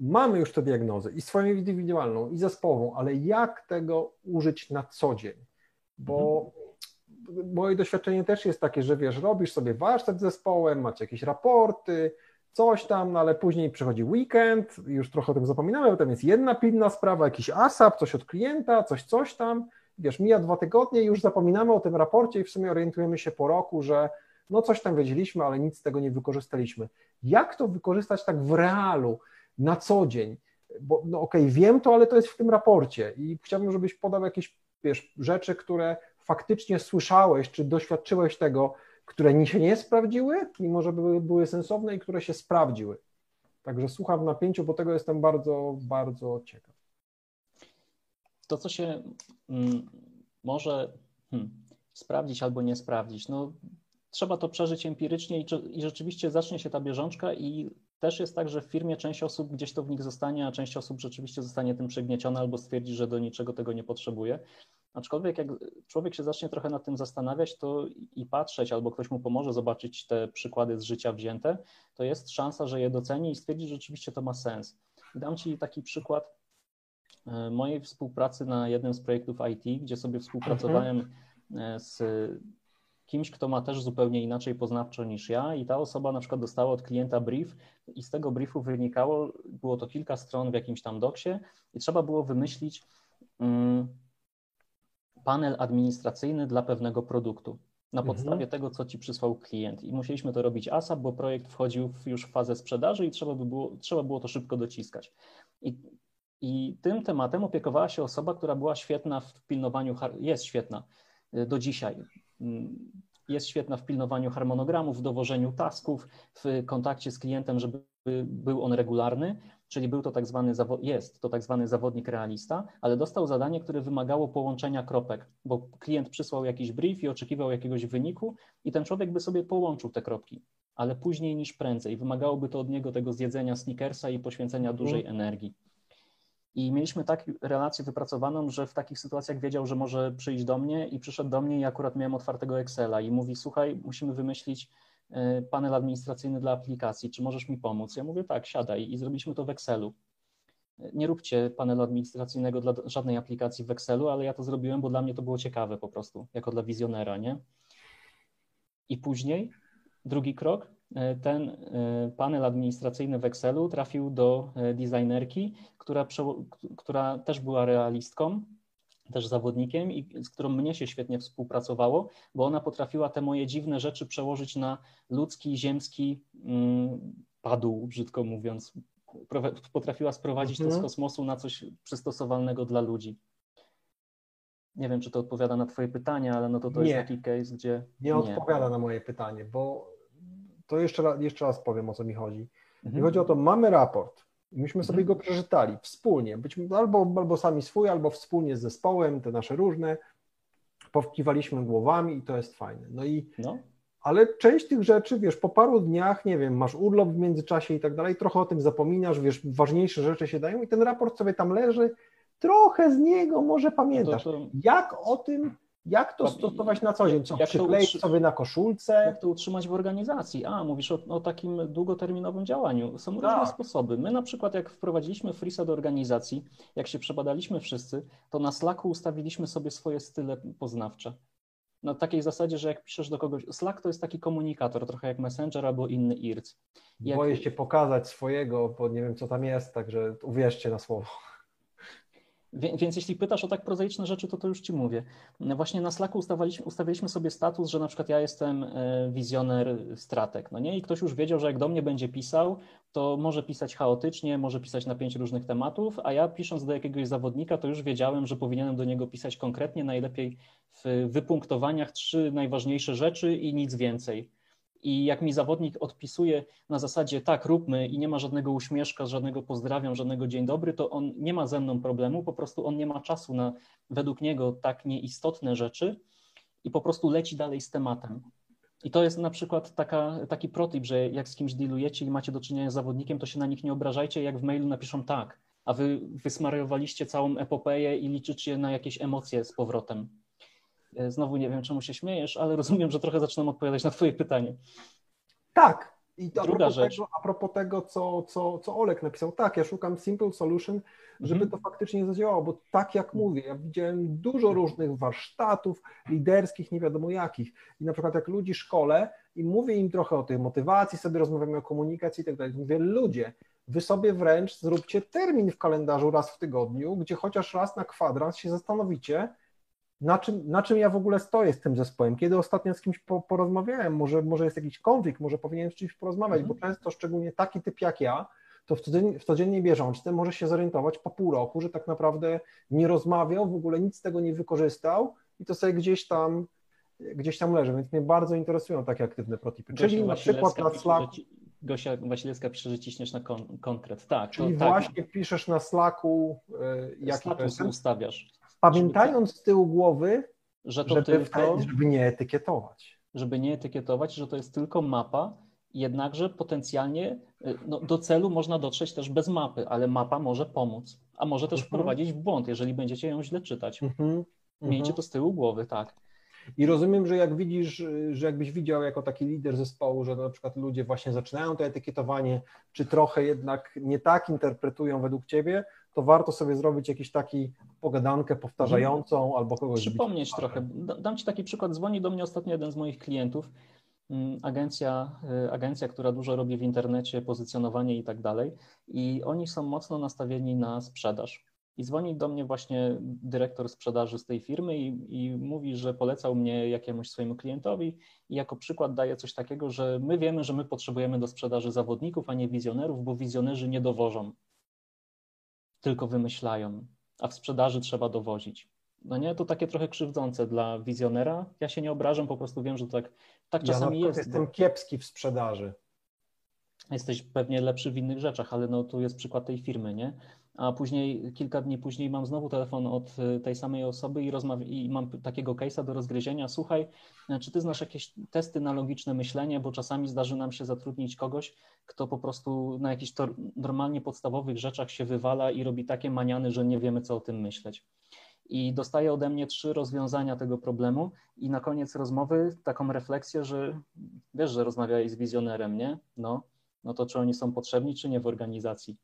Speaker 2: Mamy już tę diagnozę i swoją indywidualną, i zespołową, ale jak tego użyć na co dzień? Bo mhm. moje doświadczenie też jest takie, że wiesz, robisz sobie warsztat z zespołem, macie jakieś raporty, coś tam, no ale później przychodzi weekend, już trochę o tym zapominamy, bo tam jest jedna pilna sprawa, jakiś ASAP, coś od klienta, coś, coś tam. Wiesz, mija dwa tygodnie i już zapominamy o tym raporcie i w sumie orientujemy się po roku, że no coś tam wiedzieliśmy, ale nic z tego nie wykorzystaliśmy. Jak to wykorzystać tak w realu, na co dzień? Bo no okej, okay, wiem to, ale to jest w tym raporcie i chciałbym, żebyś podał jakieś wiesz, rzeczy, które faktycznie słyszałeś, czy doświadczyłeś tego, które się nie sprawdziły, mimo że były, były sensowne i które się sprawdziły. Także słucham w napięciu, bo tego jestem bardzo, bardzo ciekaw.
Speaker 3: To, co się mm, może hmm, sprawdzić albo nie sprawdzić, no trzeba to przeżyć empirycznie i, i, rzeczywiście zacznie się ta bieżączka i też jest tak, że w firmie część osób gdzieś to w nich zostanie, a część osób rzeczywiście zostanie tym przygnieciona albo stwierdzi, że do niczego tego nie potrzebuje. Aczkolwiek jak człowiek się zacznie trochę nad tym zastanawiać, to i patrzeć, albo ktoś mu pomoże zobaczyć te przykłady z życia wzięte, to jest szansa, że je doceni i stwierdzi, że rzeczywiście to ma sens. Dam Ci taki przykład e, mojej współpracy na jednym z projektów IT, gdzie sobie współpracowałem mhm. z kimś, kto ma też zupełnie inaczej poznawczo niż ja i ta osoba na przykład dostała od klienta brief i z tego briefu wynikało, było to kilka stron w jakimś tam doksie i trzeba było wymyślić um, panel administracyjny dla pewnego produktu na mhm. podstawie mhm. tego, co ci przysłał klient. I musieliśmy to robić ASAP, bo projekt wchodził w już w fazę sprzedaży i trzeba, by było, trzeba było to szybko dociskać. I, I tym tematem opiekowała się osoba, która była świetna w pilnowaniu, jest świetna y, do dzisiaj jest świetna w pilnowaniu harmonogramów, w dowożeniu tasków, w kontakcie z klientem, żeby był on regularny, czyli był to tak zwany, jest to tak zwany zawodnik realista, ale dostał zadanie, które wymagało połączenia kropek, bo klient przysłał jakiś brief i oczekiwał jakiegoś wyniku i ten człowiek by sobie połączył te kropki, ale później niż prędzej. Wymagałoby to od niego tego zjedzenia sneakersa i poświęcenia dużej mhm. energii. I mieliśmy tak relację wypracowaną, że w takich sytuacjach wiedział, że może przyjść do mnie i przyszedł do mnie i akurat miałem otwartego Excela i mówi, słuchaj, musimy wymyślić panel administracyjny dla aplikacji, czy możesz mi pomóc? Ja mówię, tak, siadaj i zrobiliśmy to w Excelu. Nie róbcie panelu administracyjnego dla żadnej aplikacji w Excelu, ale ja to zrobiłem, bo dla mnie to było ciekawe po prostu, jako dla wizjonera, nie? I później, drugi krok, E, ten e, panel administracyjny w Excelu trafił do e, designerki, która, która też była realistką, też zawodnikiem i z którą mnie się świetnie współpracowało, bo ona potrafiła te moje dziwne rzeczy przełożyć na ludzki, ziemski mm, padł, brzydko mówiąc. Potrafiła sprowadzić mhm. to z mhm. kosmosu na coś przystosowalnego dla ludzi. Nie wiem, czy to odpowiada na Twoje pytanie, ale no to to nie. jest taki case, gdzie.
Speaker 2: Nie, nie odpowiada na moje pytanie, bo to jeszcze raz, jeszcze raz powiem, o co mi chodzi. Mhm. Mi chodzi o to, mamy raport, myśmy sobie mhm. go przeczytali wspólnie, być albo, albo sami swój, albo wspólnie z zespołem, te nasze różne, powkiwaliśmy głowami i to jest fajne. No i no. Ale część tych rzeczy, wiesz, po paru dniach, nie wiem, masz urlop w międzyczasie i tak dalej, trochę o tym zapominasz, wiesz, ważniejsze rzeczy się dają i ten raport sobie tam leży, trochę z niego może pamiętasz. To, to... Jak o tym jak to stosować na co dzień? Co, jak przykleić sobie na koszulce?
Speaker 3: Jak to utrzymać w organizacji? A, mówisz o, o takim długoterminowym działaniu. Są tak. różne sposoby. My na przykład jak wprowadziliśmy Freesa do organizacji, jak się przebadaliśmy wszyscy, to na Slacku ustawiliśmy sobie swoje style poznawcze. Na takiej zasadzie, że jak piszesz do kogoś, Slack to jest taki komunikator, trochę jak Messenger albo inny IRC.
Speaker 2: Jak... Boję się pokazać swojego, bo nie wiem co tam jest, także uwierzcie na słowo.
Speaker 3: Więc jeśli pytasz o tak prozaiczne rzeczy, to to już Ci mówię. Właśnie na Slacku ustawiliśmy, ustawiliśmy sobie status, że na przykład ja jestem e, wizjoner stratek, no nie? I ktoś już wiedział, że jak do mnie będzie pisał, to może pisać chaotycznie, może pisać na pięć różnych tematów, a ja pisząc do jakiegoś zawodnika, to już wiedziałem, że powinienem do niego pisać konkretnie, najlepiej w wypunktowaniach trzy najważniejsze rzeczy i nic więcej i jak mi zawodnik odpisuje na zasadzie tak, róbmy i nie ma żadnego uśmieszka, żadnego pozdrawiam, żadnego dzień dobry, to on nie ma ze mną problemu, po prostu on nie ma czasu na według niego tak nieistotne rzeczy i po prostu leci dalej z tematem. I to jest na przykład taka, taki protip, że jak z kimś dealujecie i macie do czynienia z zawodnikiem, to się na nich nie obrażajcie, jak w mailu napiszą tak, a wy wysmariowaliście całą epopeję i liczycie na jakieś emocje z powrotem. E, znowu nie wiem, czemu się śmiejesz, ale rozumiem, że trochę zaczynam odpowiadać na Twoje pytanie.
Speaker 2: Tak. I a
Speaker 3: Druga
Speaker 2: propos,
Speaker 3: rzecz.
Speaker 2: Tego, a propos tego, co, co, co Olek napisał, tak, ja szukam simple solution, żeby
Speaker 3: Mhm.
Speaker 2: to faktycznie zadziałało, bo tak jak mówię, ja widziałem dużo różnych warsztatów liderskich, nie wiadomo jakich. I na przykład jak ludzi szkole i mówię im trochę o tej motywacji, sobie rozmawiamy o komunikacji i tak dalej, mówię, ludzie, wy sobie wręcz zróbcie termin w kalendarzu raz w tygodniu, gdzie chociaż raz na kwadrans się zastanowicie, na czym, na czym ja w ogóle stoję z tym zespołem, kiedy ostatnio z kimś po, porozmawiałem, może, może jest jakiś konflikt, może powinienem z czymś porozmawiać,
Speaker 3: Mhm.
Speaker 2: bo często szczególnie taki typ jak ja, to w, codzien, w codziennej bieżączce może się zorientować po pół roku, że tak naprawdę nie rozmawiał, w ogóle nic z tego nie wykorzystał i to sobie gdzieś tam gdzieś tam leży, więc mnie bardzo interesują takie aktywne protipy. Czyli
Speaker 3: Gosia
Speaker 2: na przykład na
Speaker 3: pisze,
Speaker 2: Slack,
Speaker 3: że ci- Gosia Wasilewska pisze, że ciśniesz na kon- konkret. Tak,
Speaker 2: czyli
Speaker 3: to, tak,
Speaker 2: właśnie piszesz na Slacku, to jest,
Speaker 3: status ustawiasz,
Speaker 2: pamiętając z tyłu głowy,
Speaker 3: że to
Speaker 2: żeby,
Speaker 3: tylko,
Speaker 2: żeby nie etykietować.
Speaker 3: żeby nie etykietować, że to jest tylko mapa, jednakże potencjalnie y, no, do celu można dotrzeć też bez mapy, ale mapa może pomóc, a może też
Speaker 2: Mhm.
Speaker 3: wprowadzić w błąd, jeżeli będziecie ją źle czytać.
Speaker 2: Mhm,
Speaker 3: Miejcie
Speaker 2: mhm.
Speaker 3: to z tyłu głowy, tak.
Speaker 2: I rozumiem, że jak widzisz, y, że jakbyś widział jako taki lider zespołu, że na przykład ludzie właśnie zaczynają to etykietowanie, czy trochę jednak nie tak interpretują według ciebie, to warto sobie zrobić jakiś taki pogadankę powtarzającą albo kogoś
Speaker 3: Przypomnieć
Speaker 2: w
Speaker 3: trochę. Da- Dam Ci taki przykład. Dzwoni do mnie ostatnio jeden z moich klientów, mm, agencja, y, agencja, która dużo robi w internecie, pozycjonowanie i tak dalej. I oni są mocno nastawieni na sprzedaż. I dzwoni do mnie właśnie dyrektor sprzedaży z tej firmy i, i mówi, że polecał mnie jakiemuś swojemu klientowi i jako przykład daje coś takiego, że my wiemy, że my potrzebujemy do sprzedaży zawodników, a nie wizjonerów, bo wizjonerzy nie dowożą, tylko wymyślają, a w sprzedaży trzeba dowozić. No nie, to takie trochę krzywdzące dla wizjonera. Ja się nie obrażam, po prostu wiem, że tak, tak
Speaker 2: Ja
Speaker 3: czasami
Speaker 2: przykład
Speaker 3: jest.
Speaker 2: jestem
Speaker 3: bo
Speaker 2: kiepski w sprzedaży.
Speaker 3: Jesteś pewnie lepszy w innych rzeczach, ale no tu jest przykład tej firmy, nie? A później, kilka dni później mam znowu telefon od y, tej samej osoby i, rozmawia- i mam takiego case'a do rozgryzienia. Słuchaj, e, czy ty znasz jakieś testy na logiczne myślenie, bo czasami zdarzy nam się zatrudnić kogoś, kto po prostu na jakichś normalnie podstawowych rzeczach się wywala i robi takie maniany, że nie wiemy, co o tym myśleć. I dostaje ode mnie trzy rozwiązania tego problemu i na koniec rozmowy taką refleksję, że wiesz, że rozmawiałeś z wizjonerem, nie? No, no to czy oni są potrzebni, czy nie w organizacji?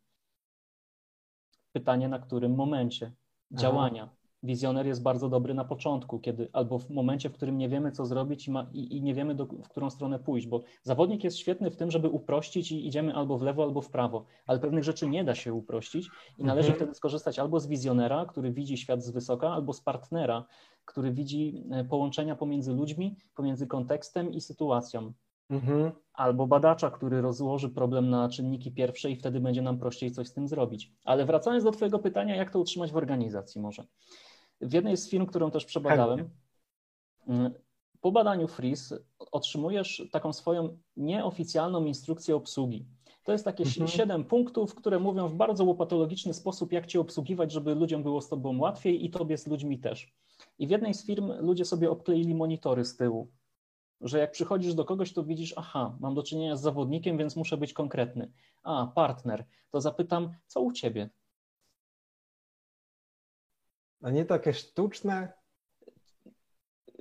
Speaker 3: Pytanie, na którym momencie działania. Wizjoner jest bardzo dobry na początku, kiedy albo w momencie, w którym nie wiemy, co zrobić i, ma, i, i nie wiemy, do, w którą stronę pójść, bo zawodnik jest świetny w tym, żeby uprościć i idziemy albo w lewo, albo w prawo, ale pewnych rzeczy nie da się uprościć i należy
Speaker 2: Mhm.
Speaker 3: wtedy skorzystać albo z wizjonera, który widzi świat z wysoka, albo z partnera, który widzi e, połączenia pomiędzy ludźmi, pomiędzy kontekstem i sytuacją
Speaker 2: Mhm.
Speaker 3: albo badacza, który rozłoży problem na czynniki pierwsze i wtedy będzie nam prościej coś z tym zrobić. Ale wracając do Twojego pytania, jak to utrzymać w organizacji może? W jednej z firm, którą też przebadałem, mm, po badaniu Freeze otrzymujesz taką swoją nieoficjalną instrukcję obsługi. To jest takie
Speaker 2: Mhm.
Speaker 3: siedem punktów, które mówią w bardzo łopatologiczny sposób, jak Cię obsługiwać, żeby ludziom było z Tobą łatwiej i Tobie z ludźmi też. I w jednej z firm ludzie sobie obkleili monitory z tyłu że jak przychodzisz do kogoś, to widzisz, aha, mam do czynienia z zawodnikiem, więc muszę być konkretny. A, partner, to zapytam, co u ciebie?
Speaker 2: A nie takie sztuczne.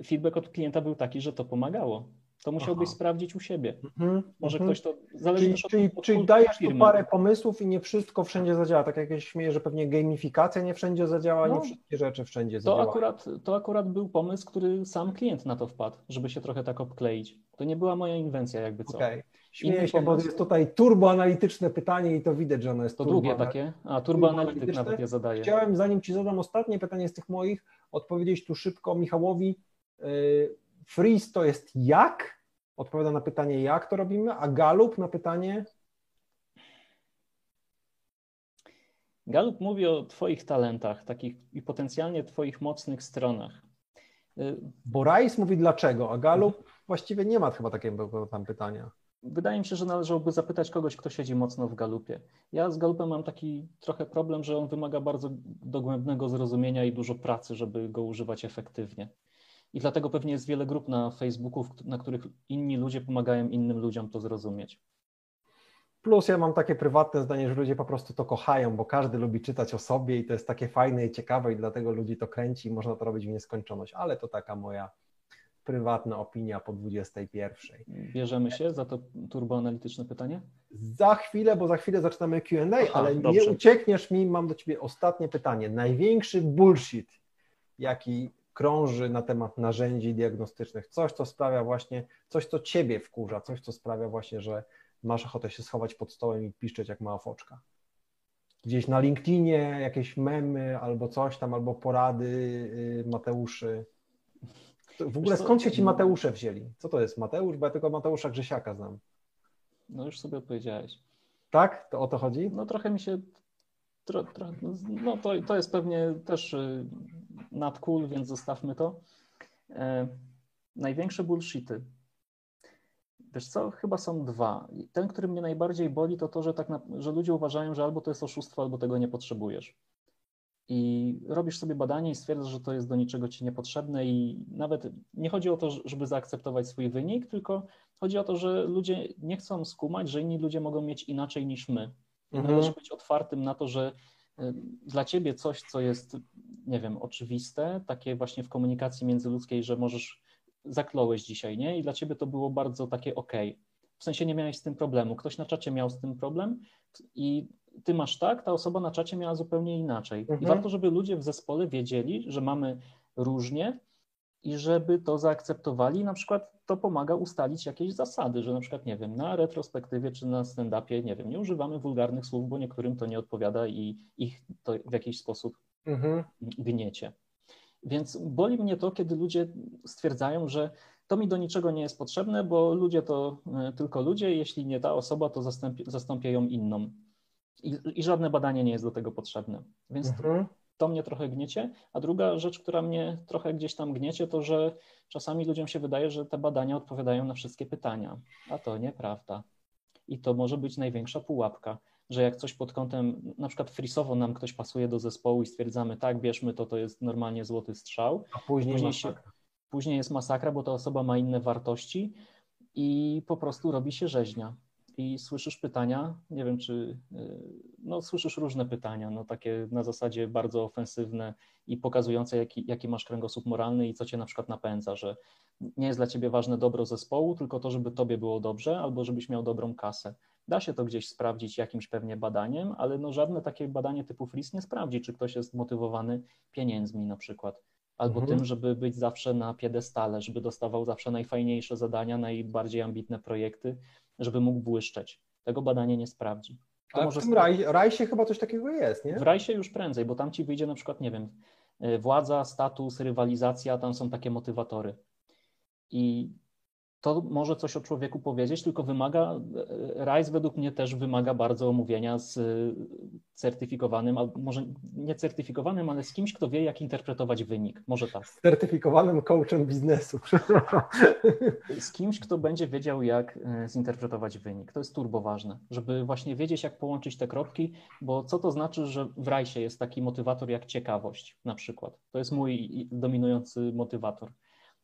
Speaker 3: Feedback od klienta był taki, że to pomagało. To musiałbyś
Speaker 2: Aha.
Speaker 3: sprawdzić u siebie.
Speaker 2: Mhm.
Speaker 3: Może
Speaker 2: Mhm.
Speaker 3: ktoś to. Zależy
Speaker 2: Czyli,
Speaker 3: od,
Speaker 2: czyli,
Speaker 3: od
Speaker 2: czyli dajesz tu
Speaker 3: firmy.
Speaker 2: parę pomysłów i nie wszystko wszędzie zadziała. Tak jak ja się śmieję, że pewnie gamifikacja nie wszędzie zadziała,
Speaker 3: No.
Speaker 2: nie wszystkie rzeczy wszędzie
Speaker 3: To
Speaker 2: zadziałają.
Speaker 3: akurat, to akurat był pomysł, który sam klient na to wpadł, żeby się trochę tak obkleić. To nie była moja inwencja, jakby co.
Speaker 2: Okej. Śmieję się, bo
Speaker 3: pomysł?
Speaker 2: jest tutaj turboanalityczne pytanie i to widać, że ono jest
Speaker 3: To
Speaker 2: turbo
Speaker 3: długie takie. A turboanalityk nawet je zadaje.
Speaker 2: Chciałem, zanim Ci zadam ostatnie pytanie z tych moich, odpowiedzieć tu szybko Michałowi. Freeze to jest jak? Odpowiada na pytanie, jak to robimy, a Galup na pytanie,
Speaker 3: Galup mówi o Twoich talentach, takich i potencjalnie Twoich mocnych stronach. Y,
Speaker 2: bo Rice mówi dlaczego, a Galup właściwie nie ma chyba takiego tam pytania.
Speaker 3: Wydaje mi się, że należałoby zapytać kogoś, kto siedzi mocno w galupie. Ja z galupem mam taki trochę problem, że on wymaga bardzo dogłębnego zrozumienia i dużo pracy, żeby go używać efektywnie. I dlatego pewnie jest wiele grup na Facebooku, na których inni ludzie pomagają innym ludziom to zrozumieć.
Speaker 2: Plus ja mam takie prywatne zdanie, że ludzie po prostu to kochają, bo każdy lubi czytać o sobie i to jest takie fajne i ciekawe i dlatego ludzi to kręci i można to robić w nieskończoność, ale to taka moja prywatna opinia po 21.
Speaker 3: Bierzemy się za to turboanalityczne pytanie?
Speaker 2: Za chwilę, bo za chwilę zaczynamy Q&A, ale nie
Speaker 3: dobrze.
Speaker 2: uciekniesz mi, mam do Ciebie ostatnie pytanie. Największy bullshit, jaki krąży na temat narzędzi diagnostycznych, coś, co sprawia właśnie, coś, co Ciebie wkurza, coś, co sprawia właśnie, że masz ochotę się schować pod stołem i piszczeć jak mała foczka. Gdzieś na LinkedInie jakieś memy albo coś tam, albo porady y, Mateuszy. W ogóle skąd się ci Mateusze wzięli? Co to jest Mateusz? Bo ja tylko Mateusza Grzesiaka znam.
Speaker 3: No już sobie odpowiedziałeś.
Speaker 2: Tak? To o to chodzi?
Speaker 3: No trochę mi się. Tro, tro, no to, to jest pewnie też y, nadcool, więc zostawmy to. E, największe bullshity. Wiesz co, chyba są dwa. Ten, który mnie najbardziej boli, to to, że, tak na, że ludzie uważają, że albo to jest oszustwo, albo tego nie potrzebujesz. I robisz sobie badanie i stwierdzasz, że to jest do niczego ci niepotrzebne, i nawet nie chodzi o to, żeby zaakceptować swój wynik, tylko chodzi o to, że ludzie nie chcą skumać, że inni ludzie mogą mieć inaczej niż my.
Speaker 2: Mhm.
Speaker 3: Należy być otwartym na to, że y, dla ciebie coś, co jest, nie wiem, oczywiste, takie właśnie w komunikacji międzyludzkiej, że możesz, zakląłeś dzisiaj, nie? I dla ciebie to było bardzo takie okej. W sensie nie miałeś z tym problemu. Ktoś na czacie miał z tym problem i ty masz tak, ta osoba na czacie miała zupełnie inaczej. I
Speaker 2: Mhm.
Speaker 3: warto, żeby ludzie w zespole wiedzieli, że mamy różnie i żeby to zaakceptowali. Na przykład to pomaga ustalić jakieś zasady, że na przykład, nie wiem, na retrospektywie czy na stand-upie, nie wiem, nie używamy wulgarnych słów, bo niektórym to nie odpowiada i ich to w jakiś sposób
Speaker 2: Mhm.
Speaker 3: gniecie. Więc boli mnie to, kiedy ludzie stwierdzają, że to mi do niczego nie jest potrzebne, bo ludzie to e, tylko ludzie, jeśli nie ta osoba, to zastąpi, zastąpię ją inną. I, I żadne badanie nie jest do tego potrzebne. Więc
Speaker 2: Mhm.
Speaker 3: to mnie trochę gniecie. A druga rzecz, która mnie trochę gdzieś tam gniecie, to że czasami ludziom się wydaje, że te badania odpowiadają na wszystkie pytania, a to nieprawda. I to może być największa pułapka, że jak coś pod kątem, na przykład frisowo nam ktoś pasuje do zespołu i stwierdzamy, tak, bierzmy to, to jest normalnie złoty strzał,
Speaker 2: A później,
Speaker 3: Później się- później jest masakra, bo ta osoba ma inne wartości i po prostu robi się rzeźnia. I słyszysz pytania, nie wiem czy, y, no słyszysz różne pytania, no takie na zasadzie bardzo ofensywne i pokazujące jaki, jaki masz kręgosłup moralny i co cię na przykład napędza, że nie jest dla ciebie ważne dobro zespołu, tylko to, żeby tobie było dobrze albo żebyś miał dobrą kasę. Da się to gdzieś sprawdzić jakimś pewnie badaniem, ale no żadne takie badanie typu FRIS nie sprawdzi, czy ktoś jest motywowany pieniędzmi na przykład albo
Speaker 2: Mhm.
Speaker 3: tym, żeby być zawsze na piedestale, żeby dostawał zawsze najfajniejsze zadania, najbardziej ambitne projekty, żeby mógł błyszczeć. Tego badanie nie sprawdzi. To
Speaker 2: Ale
Speaker 3: może
Speaker 2: w tym raj, rajsie chyba coś takiego jest, nie?
Speaker 3: w rajsie już prędzej, bo tam ci wyjdzie na przykład, nie wiem, y, władza, status, rywalizacja, tam są takie motywatory. I to może coś o człowieku powiedzieć, tylko wymaga, y, rajs według mnie też wymaga bardzo omówienia z y, certyfikowanym, albo może nie certyfikowanym, ale z kimś, kto wie, jak interpretować wynik. Może tak.
Speaker 2: Certyfikowanym coachem biznesu. *laughs*
Speaker 3: z kimś, kto będzie wiedział, jak e, zinterpretować wynik. To jest turbo ważne, żeby właśnie wiedzieć, jak połączyć te kropki, bo co to znaczy, że w rajsie jest taki motywator jak ciekawość na przykład. To jest mój dominujący motywator.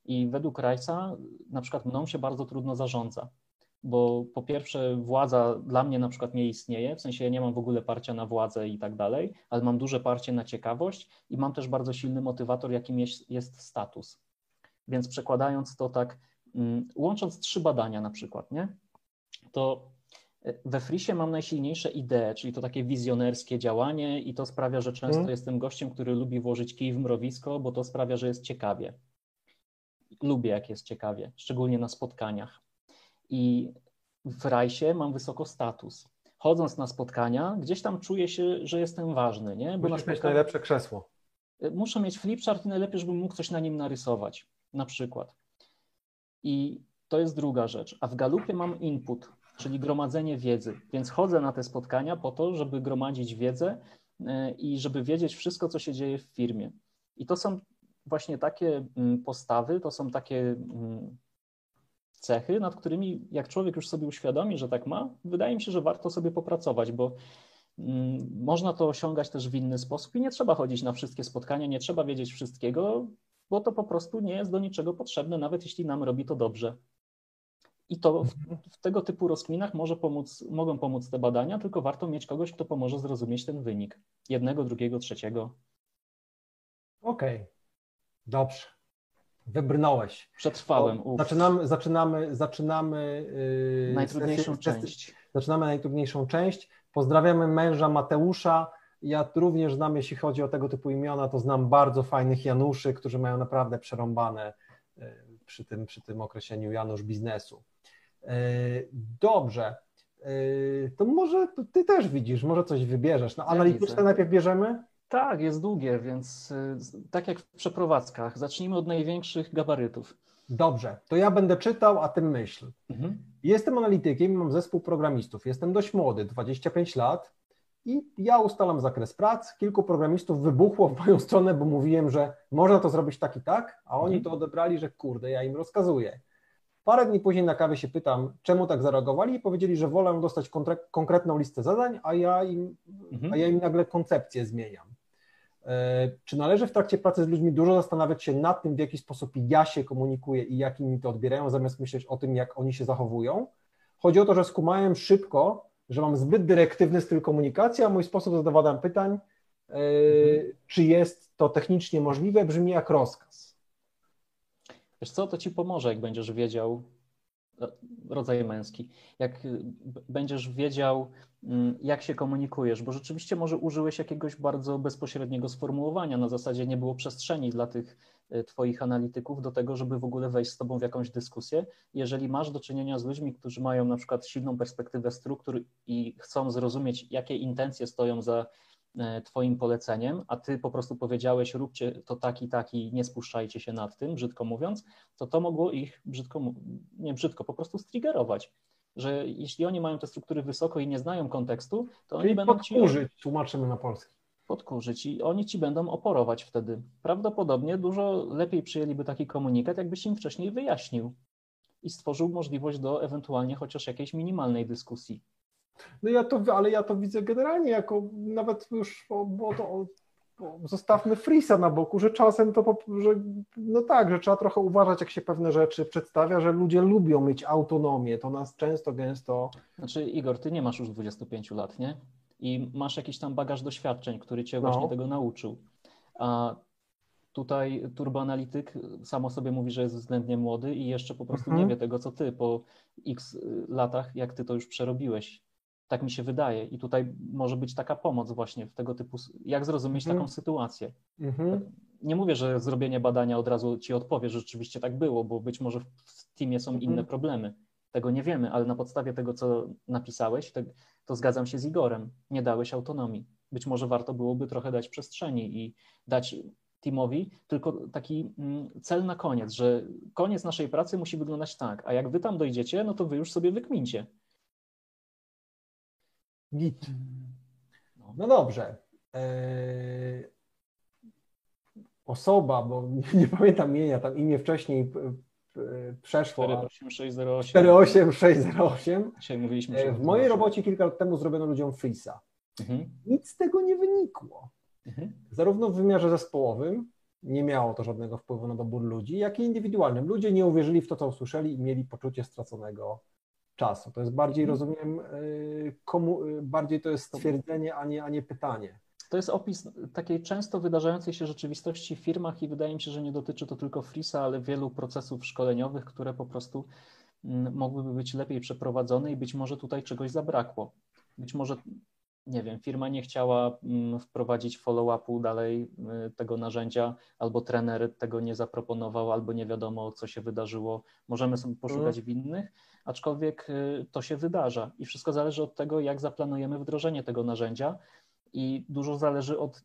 Speaker 3: I według Rajsa na przykład mną się bardzo trudno zarządza, bo po pierwsze władza dla mnie na przykład nie istnieje, w sensie ja nie mam w ogóle parcia na władzę i tak dalej, ale mam duże parcie na ciekawość i mam też bardzo silny motywator, jakim jest, jest status. Więc przekładając to tak, mm, łącząc trzy badania na przykład, nie? to e, we Frisie mam najsilniejsze idee, czyli to takie wizjonerskie działanie i to sprawia, że często
Speaker 2: Mhm.
Speaker 3: jestem gościem, który lubi włożyć kij w mrowisko, bo to sprawia, że jest ciekawie. Lubię, jak jest ciekawie, szczególnie na spotkaniach. I w rajsie mam wysoko status. Chodząc na spotkania, gdzieś tam czuję się, że jestem ważny, nie? Bo
Speaker 2: Musisz mieć
Speaker 3: spotkaniu-
Speaker 2: najlepsze krzesło.
Speaker 3: muszę mieć flipchart i najlepiej, żebym mógł coś na nim narysować, na przykład. I to jest druga rzecz. A w Galupie mam input, czyli gromadzenie wiedzy, więc chodzę na te spotkania po to, żeby gromadzić wiedzę e, i żeby wiedzieć wszystko, co się dzieje w firmie. I to są właśnie takie mm, postawy, to są takie mm, cechy, nad którymi jak człowiek już sobie uświadomi, że tak ma, wydaje mi się, że warto sobie popracować, bo Mm, Można to osiągać też w inny sposób i nie trzeba chodzić na wszystkie spotkania, nie trzeba wiedzieć wszystkiego, bo to po prostu nie jest do niczego potrzebne, nawet jeśli nam robi to dobrze. I to w, w, tego typu rozkminach może pomóc, mogą pomóc te badania, tylko warto mieć kogoś, kto pomoże zrozumieć ten wynik. Jednego, drugiego, trzeciego.
Speaker 2: Okej, okay. Dobrze. Wybrnąłeś.
Speaker 3: Przetrwałem.
Speaker 2: O, zaczynamy, zaczynamy, zaczynamy.
Speaker 3: Yy, najtrudniejszą sesję, część.
Speaker 2: Zaczynamy najtrudniejszą część. Pozdrawiamy męża Mateusza. Ja również znam, jeśli chodzi o tego typu imiona, to znam bardzo fajnych Januszy, którzy mają naprawdę przerąbane yy, przy tym, przy tym określeniu Janusz biznesu. Yy, dobrze. Yy, to może ty też widzisz, może coś wybierzesz. No, analityczne ja najpierw bierzemy?
Speaker 3: Tak, jest długie, więc y, tak jak w przeprowadzkach, zacznijmy od największych gabarytów.
Speaker 2: Dobrze, to ja będę czytał, a ty myśl. Mhm. Jestem analitykiem, mam zespół programistów. Jestem dość młody, 25 lat i ja ustalam zakres prac. Kilku programistów wybuchło w moją stronę, bo mówiłem, że można to zrobić tak i tak, a oni mhm. to odebrali, że kurde, ja im rozkazuję. Parę dni później na kawie się pytam, czemu tak zareagowali i powiedzieli, że wolę dostać konkretną listę zadań, a ja im, mhm. a ja im nagle koncepcję zmieniam. E, czy należy w trakcie pracy z ludźmi dużo zastanawiać się nad tym, w jaki sposób ja się komunikuję i jak inni to odbierają, zamiast myśleć o tym, jak oni się zachowują? Chodzi o to, że skumałem szybko, że mam zbyt dyrektywny styl komunikacji, a mój sposób zadawania pytań, e, mhm. czy jest to technicznie możliwe, brzmi jak rozkaz.
Speaker 3: Wiesz co, to ci pomoże, jak będziesz wiedział, rodzaj męski. Jak y, będziesz wiedział, mm, jak się komunikujesz, bo rzeczywiście może użyłeś jakiegoś bardzo bezpośredniego sformułowania, na zasadzie nie było przestrzeni dla tych y, Twoich analityków do tego, żeby w ogóle wejść z Tobą w jakąś dyskusję. Jeżeli masz do czynienia z ludźmi, którzy mają na przykład silną perspektywę struktur i chcą zrozumieć, jakie intencje stoją za twoim poleceniem, a Ty po prostu powiedziałeś, róbcie to tak i tak i nie spuszczajcie się nad tym, brzydko mówiąc, to to mogło ich brzydko, nie brzydko, po prostu striggerować. Że jeśli oni mają te struktury wysoko i nie znają kontekstu, to
Speaker 2: Czyli
Speaker 3: oni będą
Speaker 2: podkurzyć, ci... tłumaczymy na polski.
Speaker 3: Podkurzyć i oni ci będą oporować wtedy. Prawdopodobnie dużo lepiej przyjęliby taki komunikat, jakbyś im wcześniej wyjaśnił i stworzył możliwość do ewentualnie chociaż jakiejś minimalnej dyskusji.
Speaker 2: No ja to, ale ja to widzę generalnie jako nawet już, bo, to, zostawmy Frisa na boku, że czasem to, że no tak, że trzeba trochę uważać, jak się pewne rzeczy przedstawia, że ludzie lubią mieć autonomię, to nas często, gęsto...
Speaker 3: Znaczy Igor, ty nie masz już 25 lat, nie? I masz jakiś tam bagaż doświadczeń, który cię właśnie no. tego nauczył. A tutaj turboanalityk samo sobie mówi, że jest względnie młody i jeszcze po prostu mhm. nie wie tego, co ty po x latach, jak ty to już przerobiłeś. Tak mi się wydaje. I tutaj może być taka pomoc właśnie w tego typu, jak zrozumieć mhm. taką sytuację. Mhm. Nie mówię, że zrobienie badania od razu ci odpowie, że rzeczywiście tak było, bo być może w teamie są mhm. inne problemy. Tego nie wiemy, ale na podstawie tego, co napisałeś, to, to zgadzam się z Igorem. Nie dałeś autonomii. Być może warto byłoby trochę dać przestrzeni i dać teamowi tylko taki mm, cel na koniec, że koniec naszej pracy musi wyglądać tak, a jak wy tam dojdziecie, no to wy już sobie wykmincie.
Speaker 2: Git. No, no dobrze. Eee, osoba, bo *laughs* nie, nie, pamiętam imienia, tam imię wcześniej przeszło.
Speaker 3: 48608.
Speaker 2: 48608.
Speaker 3: Dzisiaj mówiliśmy.
Speaker 2: Eee, w mojej robocie kilka lat temu zrobiono ludziom Freeza. Mhm. Nic z tego nie wynikło. Mhm. Zarówno w wymiarze zespołowym nie miało to żadnego wpływu na dobór ludzi, jak i indywidualnym. Ludzie nie uwierzyli w to, co usłyszeli i mieli poczucie straconego czasu. To jest bardziej, mhm. rozumiem, y, komu, y, bardziej to jest stwierdzenie, a nie, a nie pytanie.
Speaker 3: To jest opis takiej często wydarzającej się rzeczywistości w firmach i wydaje mi się, że nie dotyczy to tylko Frisa, ale wielu procesów szkoleniowych, które po prostu mm, mogłyby być lepiej przeprowadzone i być może tutaj czegoś zabrakło. Być może nie wiem, firma nie chciała mm, wprowadzić follow-upu dalej y, tego narzędzia, albo trener tego nie zaproponował, albo nie wiadomo, co się wydarzyło. Możemy sobie poszukać mm. winnych, aczkolwiek y, to się wydarza i wszystko zależy od tego, jak zaplanujemy wdrożenie tego narzędzia i dużo zależy od,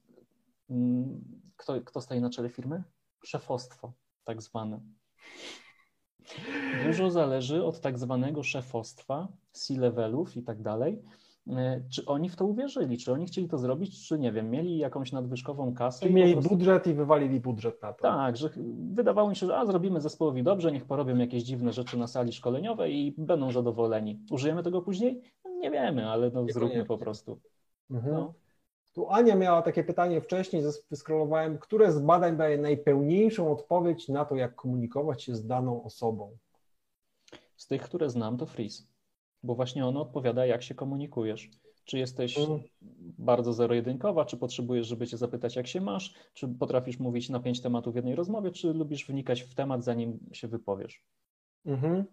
Speaker 3: mm, kto, kto stoi na czele firmy? Szefostwo, tak zwane. Dużo zależy od tak zwanego szefostwa, C-levelów i tak dalej, czy oni w to uwierzyli? Czy oni chcieli to zrobić, czy nie wiem, mieli jakąś nadwyżkową kasę?
Speaker 2: Czy mieli prostu... budżet i wywalili budżet na to?
Speaker 3: Tak, że wydawało mi się, że a zrobimy zespołowi dobrze, niech porobią jakieś dziwne rzeczy na sali szkoleniowej i będą zadowoleni. Użyjemy tego później? Nie wiemy, ale no, zróbmy po prostu. Mhm. No.
Speaker 2: Tu Ania miała takie pytanie wcześniej, wyskrolowałem, które z badań daje najpełniejszą odpowiedź na to, jak komunikować się z daną osobą?
Speaker 3: Z tych, które znam, to Freeze, bo właśnie ono odpowiada, jak się komunikujesz. Czy jesteś
Speaker 2: Mm.
Speaker 3: bardzo zero-jedynkowa, czy potrzebujesz, żeby cię zapytać, jak się masz, czy potrafisz mówić na pięć tematów w jednej rozmowie, czy lubisz wnikać w temat, zanim się wypowiesz.
Speaker 2: Mhm.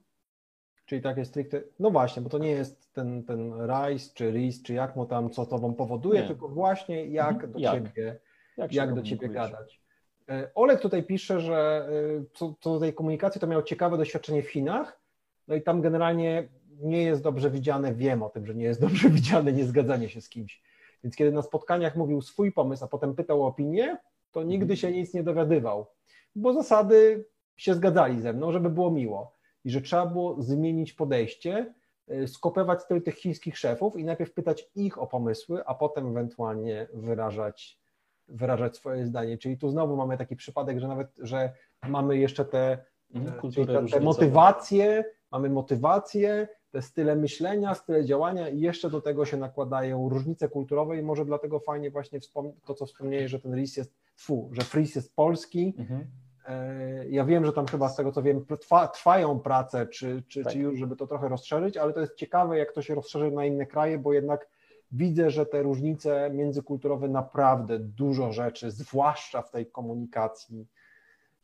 Speaker 2: Czyli takie stricte, no właśnie, bo to nie jest ten, ten RISE czy RIS, czy jak mu tam, co tobą powoduje,
Speaker 3: Nie.
Speaker 2: tylko właśnie jak
Speaker 3: Mhm.
Speaker 2: do
Speaker 3: jak?
Speaker 2: ciebie,
Speaker 3: Jak,
Speaker 2: jak do ciebie gadać. E, Olek tutaj pisze, że e, co, co do tej komunikacji, to miał ciekawe doświadczenie w Chinach, no i tam generalnie nie jest dobrze widziane, wiem o tym, że nie jest dobrze *laughs* widziane niezgadzanie się z kimś. Więc kiedy na spotkaniach mówił swój pomysł, a potem pytał o opinię, to nigdy
Speaker 3: Mhm.
Speaker 2: się nic nie dowiadywał, bo zasady się zgadzali ze mną, żeby było miło i że trzeba było zmienić podejście, y, skopiować styl tych chińskich szefów i najpierw pytać ich o pomysły, a potem ewentualnie wyrażać, wyrażać swoje zdanie. Czyli tu znowu mamy taki przypadek, że nawet, że mamy jeszcze te,
Speaker 3: Mhm,
Speaker 2: e, czyli te, te motywacje, mamy motywacje, te style myślenia, style działania i jeszcze do tego się nakładają różnice kulturowe i może dlatego fajnie właśnie to, co wspomniałeś, że ten RIS jest, fu, że FRIS jest polski,
Speaker 3: Mhm.
Speaker 2: E, Ja wiem, że tam chyba z tego co wiem, trwa, trwają prace, czy, czy,
Speaker 3: Tak.
Speaker 2: czy już, żeby to trochę rozszerzyć, ale to jest ciekawe, jak to się rozszerzy na inne kraje, bo jednak widzę, że te różnice międzykulturowe naprawdę dużo rzeczy, zwłaszcza w tej komunikacji,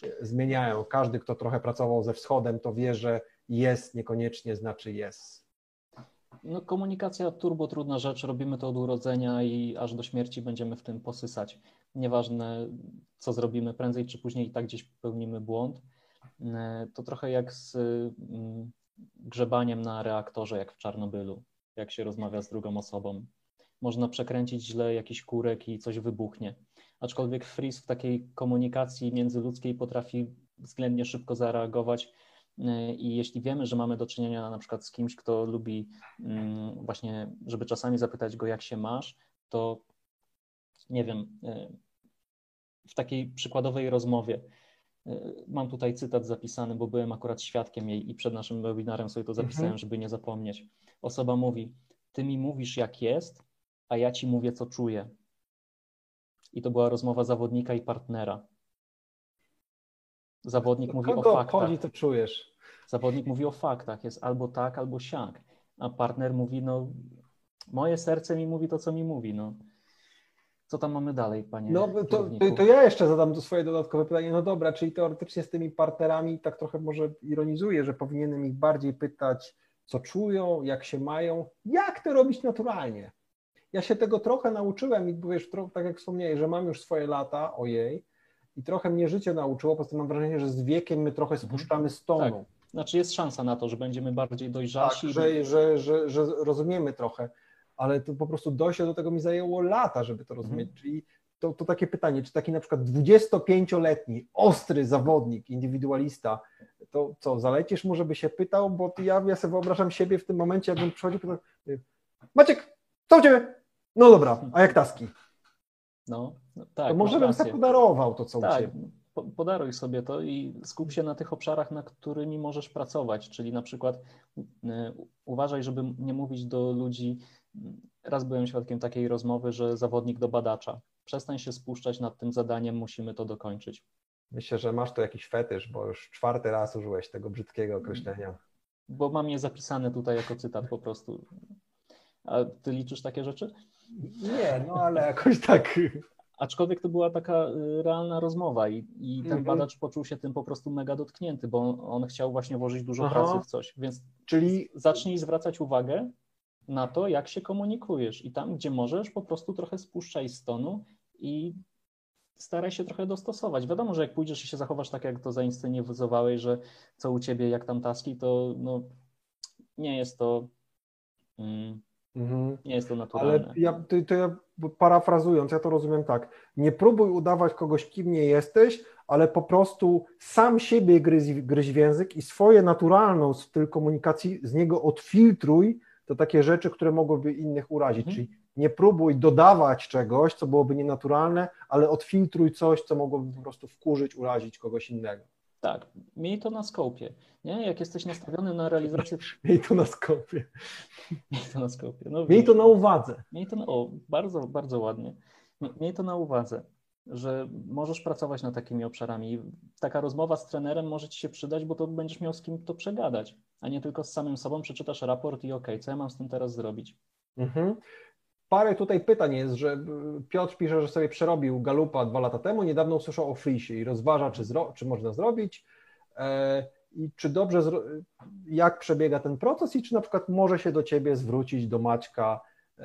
Speaker 2: e, zmieniają. Każdy, kto trochę pracował ze wschodem, to wie, że jest niekoniecznie znaczy jest.
Speaker 3: No, komunikacja turbo trudna rzecz, robimy to od urodzenia i aż do śmierci będziemy w tym posysać. Nieważne, co zrobimy, prędzej czy później i tak gdzieś popełnimy błąd. E, To trochę jak z mm, grzebaniem na reaktorze, jak w Czarnobylu, jak się rozmawia z drugą osobą. Można przekręcić źle jakiś kurek i coś wybuchnie. Aczkolwiek Freeze w takiej komunikacji międzyludzkiej potrafi względnie szybko zareagować i jeśli wiemy, że mamy do czynienia na przykład z kimś, kto lubi mm, właśnie, żeby czasami zapytać go, jak się masz, to nie wiem, e, w takiej przykładowej rozmowie, e, mam tutaj cytat zapisany, bo byłem akurat świadkiem jej i przed naszym webinarem sobie to zapisałem,
Speaker 2: Mhm.
Speaker 3: żeby nie zapomnieć. Osoba mówi, ty mi mówisz jak jest, a ja ci mówię co czuję. I to była rozmowa zawodnika i partnera. Zawodnik mówi o
Speaker 2: Kogo
Speaker 3: faktach.
Speaker 2: obchodzi, to czujesz.
Speaker 3: Zawodnik mówi o faktach, jest albo tak, albo siak, a partner mówi, no moje serce mi mówi to, co mi mówi, no. Co tam mamy dalej, panie
Speaker 2: No to, to, to ja jeszcze zadam swoje dodatkowe pytanie. No dobra, czyli teoretycznie z tymi partnerami tak trochę może ironizuję, że powinienem ich bardziej pytać, co czują, jak się mają, jak to robić naturalnie. Ja się tego trochę nauczyłem i wiesz, tak jak wspomniałeś, że mam już swoje lata, ojej, i trochę mnie życie nauczyło, po prostu mam wrażenie, że z wiekiem my trochę spuszczamy z tonu.
Speaker 3: Tak. Znaczy jest szansa na to, że będziemy bardziej
Speaker 2: Tak,
Speaker 3: dojrzalsi.
Speaker 2: że, że, że, że rozumiemy trochę, ale to po prostu dojście do tego mi zajęło lata, żeby to rozumieć.
Speaker 3: Mhm.
Speaker 2: Czyli to, to takie pytanie, czy taki na przykład 25-letni, ostry zawodnik, indywidualista, to co, zalecisz mu, żeby się pytał, bo ty- ja, ja sobie wyobrażam siebie w tym momencie, jakbym przychodził, pytał, Maciek, co u ciebie? No dobra, a jak taski?
Speaker 3: No, no tak,
Speaker 2: to może bym sobie podarował to, co u
Speaker 3: Tak,
Speaker 2: ciebie.
Speaker 3: po- podaruj sobie to i skup się na tych obszarach, na którymi możesz pracować, czyli na przykład y, uważaj, żeby nie mówić do ludzi, raz byłem świadkiem takiej rozmowy, że zawodnik do badacza, przestań się spuszczać nad tym zadaniem, musimy to dokończyć.
Speaker 2: Myślę, że masz tu jakiś fetysz, bo już czwarty raz użyłeś tego brzydkiego określenia.
Speaker 3: Bo mam je zapisane tutaj jako cytat po prostu. A ty liczysz takie rzeczy?
Speaker 2: Nie, no ale jakoś tak.
Speaker 3: Aczkolwiek to była taka y, realna rozmowa i, i ten
Speaker 2: Mhm.
Speaker 3: badacz poczuł się tym po prostu mega dotknięty, bo on, on chciał właśnie włożyć dużo
Speaker 2: Aha.
Speaker 3: pracy w coś. Więc
Speaker 2: Czyli
Speaker 3: zacznij zwracać uwagę na to, jak się komunikujesz i tam, gdzie możesz, po prostu trochę spuszczaj z tonu i staraj się trochę dostosować. Wiadomo, że jak pójdziesz i się zachowasz tak, jak to zainscenizowałeś, że co u ciebie, jak tam taski, to no, nie jest to mm,
Speaker 2: Mhm.
Speaker 3: nie jest to
Speaker 2: Ale
Speaker 3: naturalne.
Speaker 2: ja, to, to ja parafrazując, ja to rozumiem tak. Nie próbuj udawać kogoś, kim nie jesteś, ale po prostu sam siebie gryź, gryź w język i swoje naturalną styl komunikacji z niego odfiltruj to takie rzeczy, które mogłyby innych urazić.
Speaker 3: Mhm.
Speaker 2: Czyli nie próbuj dodawać czegoś, co byłoby nienaturalne, ale odfiltruj coś, co mogłoby po prostu wkurzyć, urazić kogoś innego.
Speaker 3: Tak, miej to na skopie. Nie? Jak jesteś nastawiony na realizację, *laughs*
Speaker 2: Miej to na skopie. *laughs*
Speaker 3: miej to na skopie. No,
Speaker 2: Miej to na uwadze.
Speaker 3: Miej to na, o, bardzo, bardzo ładnie. Mie- Miej to na uwadze. że możesz pracować nad takimi obszarami. Taka rozmowa z trenerem może ci się przydać, bo to będziesz miał z kim to przegadać, a nie tylko z samym sobą przeczytasz raport i ok, co ja mam z tym teraz zrobić.
Speaker 2: Mhm. Parę tutaj pytań jest, że y, Piotr pisze, że sobie przerobił Galupa dwa lata temu, niedawno usłyszał o Frisie i rozważa, czy, zro, czy można zrobić e, i czy dobrze, zro, jak przebiega ten proces i czy na przykład może się do Ciebie zwrócić, do Maćka e,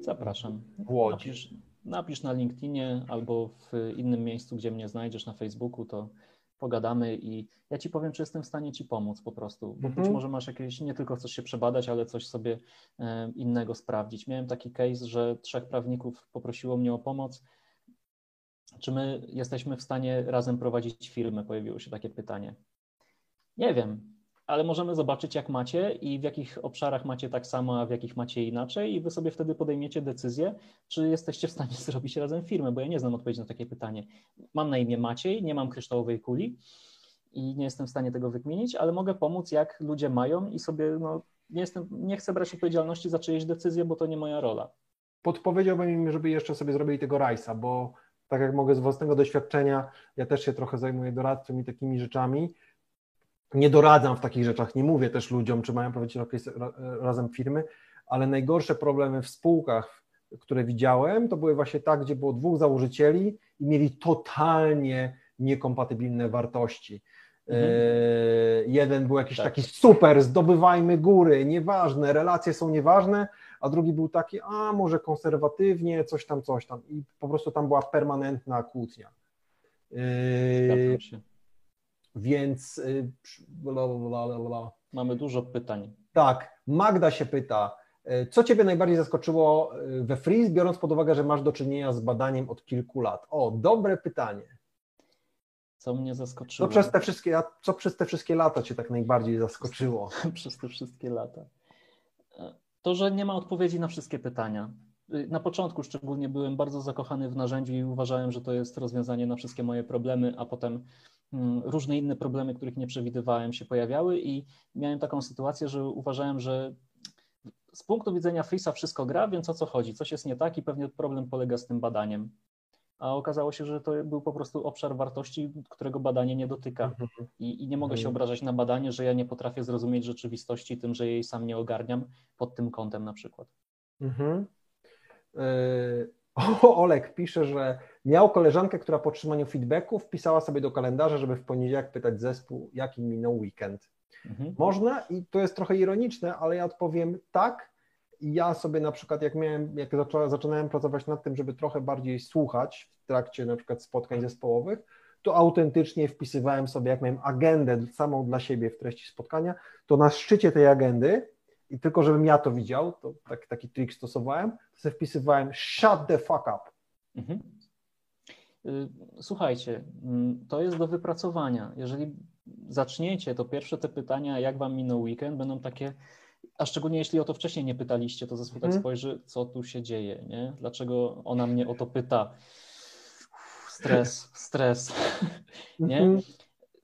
Speaker 3: Zapraszam.
Speaker 2: w Łodzi.
Speaker 3: Napisz, napisz na LinkedInie albo w innym miejscu, gdzie mnie znajdziesz na Facebooku, to pogadamy i ja ci powiem, czy jestem w stanie ci pomóc po prostu, bo
Speaker 2: Mhm.
Speaker 3: być może masz jakieś, nie tylko chcesz się przebadać, ale coś sobie e, innego sprawdzić. Miałem taki case, że trzech prawników poprosiło mnie o pomoc. Czy my jesteśmy w stanie razem prowadzić firmę? Pojawiło się takie pytanie. Nie wiem, ale możemy zobaczyć, jak macie i w jakich obszarach macie tak samo, a w jakich macie inaczej, i wy sobie wtedy podejmiecie decyzję, czy jesteście w stanie *laughs* zrobić razem firmę, bo ja nie znam odpowiedzi na takie pytanie. Mam na imię Maciej, nie mam kryształowej kuli i nie jestem w stanie tego wykminić, ale mogę pomóc, jak ludzie mają i sobie, no, nie, jestem, nie chcę brać odpowiedzialności za czyjeś decyzje, bo to nie moja rola.
Speaker 2: podpowiedziałbym im, żeby jeszcze sobie zrobili tego rajsa, bo tak jak mogę z własnego doświadczenia, ja też się trochę zajmuję doradztwem i takimi rzeczami. Nie doradzam w takich rzeczach, nie mówię też ludziom, czy mają prowadzić razem firmy, ale najgorsze problemy w spółkach, które widziałem, to były właśnie tak, gdzie było dwóch założycieli i mieli totalnie niekompatybilne wartości.
Speaker 3: Mhm.
Speaker 2: E, jeden był jakiś
Speaker 3: Tak.
Speaker 2: taki super, zdobywajmy góry, nieważne, relacje są nieważne, a drugi był taki, a może konserwatywnie, coś tam, coś tam. I po prostu tam była permanentna kłótnia. Yy. Więc yy, bla, bla, bla.
Speaker 3: Mamy dużo pytań.
Speaker 2: tak, Magda się pyta, yy, co Ciebie najbardziej zaskoczyło yy, we Freeze, biorąc pod uwagę, że masz do czynienia z badaniem od kilku lat? O, dobre pytanie.
Speaker 3: Co mnie zaskoczyło?
Speaker 2: Co przez te wszystkie, co przez te wszystkie lata Cię tak najbardziej zaskoczyło? *laughs*
Speaker 3: przez te wszystkie lata. To, że nie ma odpowiedzi na wszystkie pytania. Na początku szczególnie byłem bardzo zakochany w narzędziu i uważałem, że to jest rozwiązanie na wszystkie moje problemy, a potem różne inne problemy, których nie przewidywałem, się pojawiały i miałem taką sytuację, że uważałem, że z punktu widzenia Frisa wszystko gra, więc o co chodzi, coś jest nie tak i pewnie problem polega z tym badaniem. A okazało się, że to był po prostu obszar wartości, którego badanie nie dotyka. I, I, nie mogę się
Speaker 2: Mhm.
Speaker 3: obrażać na badanie, że ja nie potrafię zrozumieć rzeczywistości tym, że jej sam nie ogarniam pod tym kątem na przykład.
Speaker 2: Mhm. Yy, O, *laughs* Olek pisze, że miał koleżankę, która po otrzymaniu feedbacku wpisała sobie do kalendarza, żeby w poniedziałek pytać zespół, jaki minął weekend.
Speaker 3: Mhm.
Speaker 2: Można i to jest trochę ironiczne, ale ja odpowiem tak. Ja sobie na przykład, jak miałem, jak zaczynałem pracować nad tym, żeby trochę bardziej słuchać w trakcie na przykład spotkań zespołowych, to autentycznie wpisywałem sobie, jak miałem agendę samą dla siebie w treści spotkania, to na szczycie tej agendy, i tylko żebym ja to widział, to tak, taki trik stosowałem, to sobie wpisywałem shut the fuck up.
Speaker 3: Mhm. Y, Słuchajcie, mm, to jest do wypracowania. Jeżeli zaczniecie, to pierwsze te pytania, jak wam minął weekend, będą takie, a szczególnie jeśli o to wcześniej nie pytaliście, to zespół tak
Speaker 2: Mhm.
Speaker 3: spojrzy, co tu się dzieje, nie? Dlaczego ona mnie o to pyta? Uff, Stres, stres, *laughs* nie?
Speaker 2: Mhm.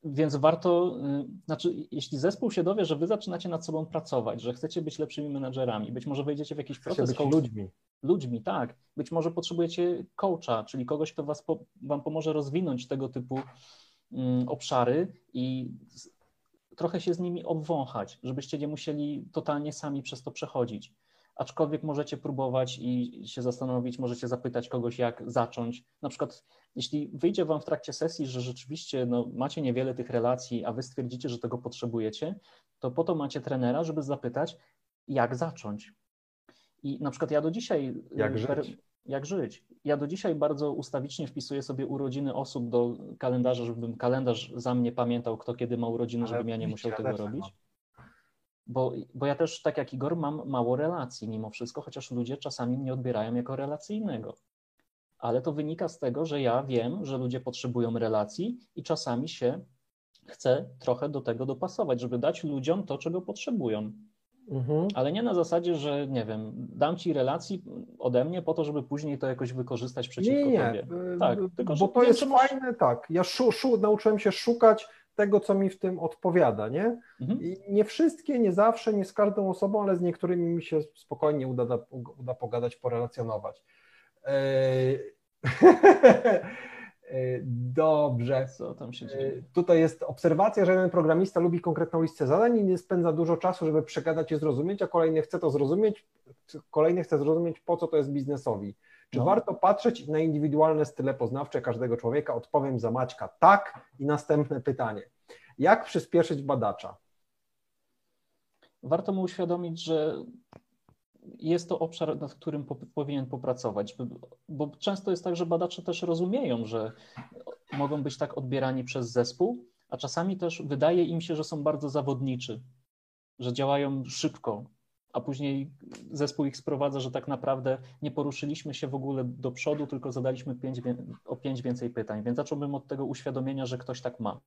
Speaker 3: Więc warto, y, znaczy, jeśli zespół się dowie, że wy zaczynacie nad sobą pracować, że chcecie być lepszymi menadżerami, być może wejdziecie w jakiś
Speaker 2: Chcę
Speaker 3: proces
Speaker 2: być ludźmi.
Speaker 3: Ludźmi, tak. Być może potrzebujecie coacha, czyli kogoś, kto was wam pomoże rozwinąć tego typu mm, obszary i trochę się z nimi obwąchać, żebyście nie musieli totalnie sami przez to przechodzić. Aczkolwiek możecie próbować i się zastanowić, możecie zapytać kogoś, jak zacząć. Na przykład, jeśli wyjdzie Wam w trakcie sesji, że rzeczywiście no, macie niewiele tych relacji, a Wy stwierdzicie, że tego potrzebujecie, to po to macie trenera, żeby zapytać, jak zacząć. I na przykład ja do dzisiaj.
Speaker 2: Jak
Speaker 3: y,
Speaker 2: żyć.
Speaker 3: Jak żyć. Ja do dzisiaj bardzo ustawicznie wpisuję sobie urodziny osób do kalendarza, żebym kalendarz za mnie pamiętał, kto kiedy ma urodziny, żebym ja nie musiał tego robić. Bo, bo ja też, tak jak Igor, mam mało relacji mimo wszystko, chociaż ludzie czasami mnie odbierają jako relacyjnego. Ale to wynika z tego, że ja wiem, że ludzie potrzebują relacji i czasami się chcę trochę do tego dopasować, żeby dać ludziom to, czego potrzebują.
Speaker 2: Mhm.
Speaker 3: Ale nie na zasadzie, że nie wiem, dam ci relacji ode mnie po to, żeby później to jakoś wykorzystać przeciwko
Speaker 2: Nie, nie,
Speaker 3: tobie. Tak, tylko,
Speaker 2: bo to
Speaker 3: wiem,
Speaker 2: jest
Speaker 3: masz-
Speaker 2: fajne, tak. Ja szu, szu, nauczyłem się szukać tego, co mi w tym odpowiada, nie?
Speaker 3: Mhm.
Speaker 2: I nie wszystkie, nie zawsze, nie z każdą osobą, ale z niektórymi mi się spokojnie uda, uda pogadać, porelacjonować. Yy, *laughs* Dobrze.
Speaker 3: Co tam się dzieje?
Speaker 2: Tutaj jest obserwacja, że jeden programista lubi konkretną listę zadań i nie spędza dużo czasu, żeby przegadać i zrozumieć, a kolejny chce to zrozumieć, kolejny chce zrozumieć, po co to jest biznesowi. Czy
Speaker 3: No.
Speaker 2: warto patrzeć na indywidualne style poznawcze każdego człowieka? Odpowiem za Maćka tak. I następne pytanie. Jak przyspieszyć badacza?
Speaker 3: Warto mu uświadomić, że jest to obszar, nad którym po, powinien popracować, bo, często jest tak, że badacze też rozumieją, że mogą być tak odbierani przez zespół, a czasami też wydaje im się, że są bardzo zawodniczy, że działają szybko, a później zespół ich sprowadza, że tak naprawdę nie poruszyliśmy się w ogóle do przodu, tylko zadaliśmy pięć, o pięć więcej pytań. Więc zacząłbym od tego uświadomienia, że ktoś tak ma.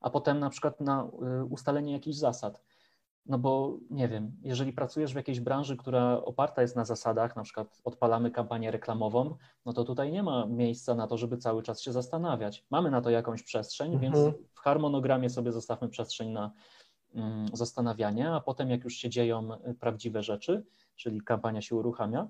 Speaker 3: A potem na przykład na y, ustalenie jakichś zasad. No bo nie wiem, jeżeli pracujesz w jakiejś branży, która oparta jest na zasadach, na przykład odpalamy kampanię reklamową, no to tutaj nie ma miejsca na to, żeby cały czas się zastanawiać. Mamy na to jakąś przestrzeń,
Speaker 2: Mhm.
Speaker 3: więc w harmonogramie sobie zostawmy przestrzeń na mm, zastanawianie, a potem jak już się dzieją y, prawdziwe rzeczy, czyli kampania się uruchamia,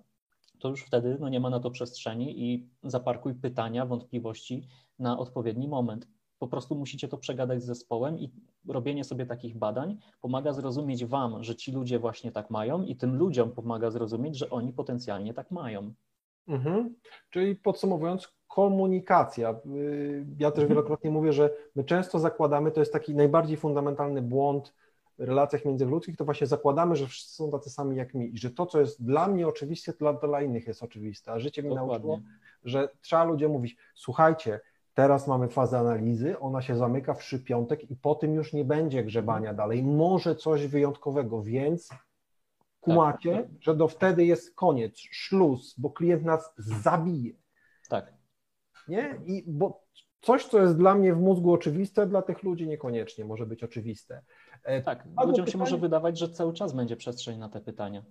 Speaker 3: to już wtedy no, nie ma na to przestrzeni i zaparkuj pytania, wątpliwości na odpowiedni moment. Po prostu musicie to przegadać z zespołem i robienie sobie takich badań pomaga zrozumieć Wam, że ci ludzie właśnie tak mają, i tym ludziom pomaga zrozumieć, że oni potencjalnie tak mają.
Speaker 2: Mhm. Czyli podsumowując, komunikacja. Y, Ja też
Speaker 3: Mhm.
Speaker 2: wielokrotnie mówię, że my często zakładamy, to jest taki najbardziej fundamentalny błąd w relacjach międzyludzkich, to właśnie zakładamy, że wszyscy są tacy sami jak mi i że to, co jest dla mnie oczywiste, to dla, dla innych jest oczywiste. A życie mi nauczyło,
Speaker 3: Dokładnie.
Speaker 2: że trzeba ludziom mówić, słuchajcie, teraz mamy fazę analizy, ona się zamyka w trzy piątek i po tym już nie będzie grzebania dalej, może coś wyjątkowego, więc kumacie,
Speaker 3: tak.
Speaker 2: że do wtedy jest koniec, szluz, bo klient nas zabije,
Speaker 3: Tak.
Speaker 2: nie? I bo coś, co jest dla mnie w mózgu oczywiste, dla tych ludzi niekoniecznie może być oczywiste. E,
Speaker 3: Tak,
Speaker 2: Albo
Speaker 3: ludziom się
Speaker 2: pytanie-
Speaker 3: może wydawać, że cały czas będzie przestrzeń na te pytania.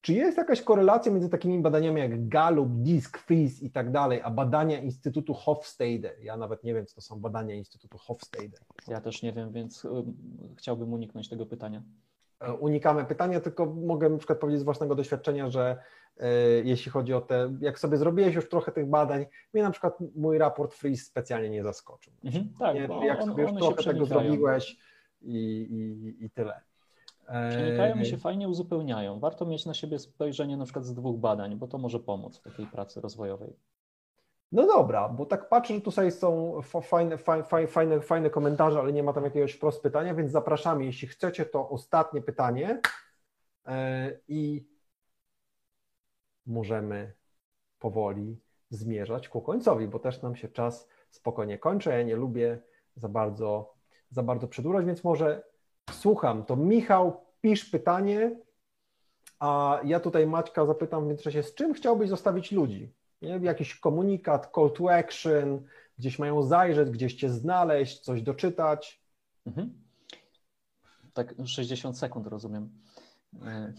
Speaker 2: Czy jest jakaś korelacja między takimi badaniami jak Gallup, Disk, Freeze i tak dalej, a badania Instytutu Hofstede? Ja nawet nie wiem, co to są badania Instytutu Hofstede.
Speaker 3: Ja też nie wiem, więc ym, chciałbym uniknąć tego pytania.
Speaker 2: E, Unikamy pytania, tylko mogę na przykład powiedzieć z własnego doświadczenia, że e, jeśli chodzi o te, jak sobie zrobiłeś już trochę tych badań, mnie na przykład mój raport Freeze specjalnie nie zaskoczył.
Speaker 3: Mhm, tak,
Speaker 2: nie, jak
Speaker 3: on-
Speaker 2: sobie już trochę tego zrobiłeś i, i, i tyle.
Speaker 3: Przenikają i się fajnie uzupełniają. Warto mieć na siebie spojrzenie na przykład z dwóch badań, bo to może pomóc w takiej pracy rozwojowej.
Speaker 2: No dobra, bo tak patrzę, że tutaj są fa- fajne, fa- fa- fajne, fajne komentarze, ale nie ma tam jakiegoś wprost pytania, więc zapraszamy. Jeśli chcecie, to ostatnie pytanie e, i możemy powoli zmierzać ku końcowi, bo też nam się czas spokojnie kończy. Ja nie lubię za bardzo, za bardzo przedłużać, więc może słucham. To Michał, pisz pytanie, a ja tutaj Maćka zapytam w międzyczasie, z czym chciałbyś zostawić ludzi? Nie? Jakiś komunikat, call to action, gdzieś mają zajrzeć, gdzieś cię znaleźć, coś doczytać.
Speaker 3: Mhm. Tak 60 sekund rozumiem. E,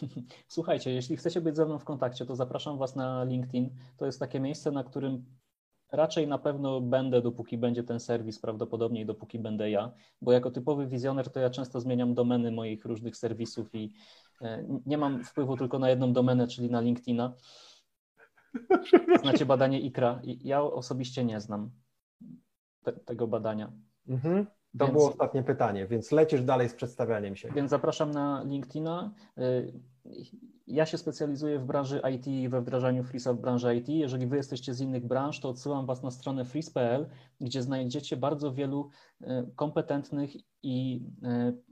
Speaker 3: *laughs* Słuchajcie, jeśli chcecie być ze mną w kontakcie, to zapraszam Was na LinkedIn. To jest takie miejsce, na którym raczej na pewno będę, dopóki będzie ten serwis, prawdopodobnie i dopóki będę ja, bo jako typowy wizjoner to ja często zmieniam domeny moich różnych serwisów i e, nie mam wpływu tylko na jedną domenę, czyli na LinkedIna. Znacie badanie IKRA? Ja osobiście nie znam te, tego badania.
Speaker 2: Mhm. To
Speaker 3: Więc-
Speaker 2: było ostatnie pytanie, więc lecisz dalej z przedstawianiem się.
Speaker 3: Więc zapraszam na LinkedIna. Ja się specjalizuję w branży IT i we wdrażaniu Freeza w branży IT. Jeżeli Wy jesteście z innych branż, to odsyłam Was na stronę freeze.pl, gdzie znajdziecie bardzo wielu y, kompetentnych i y,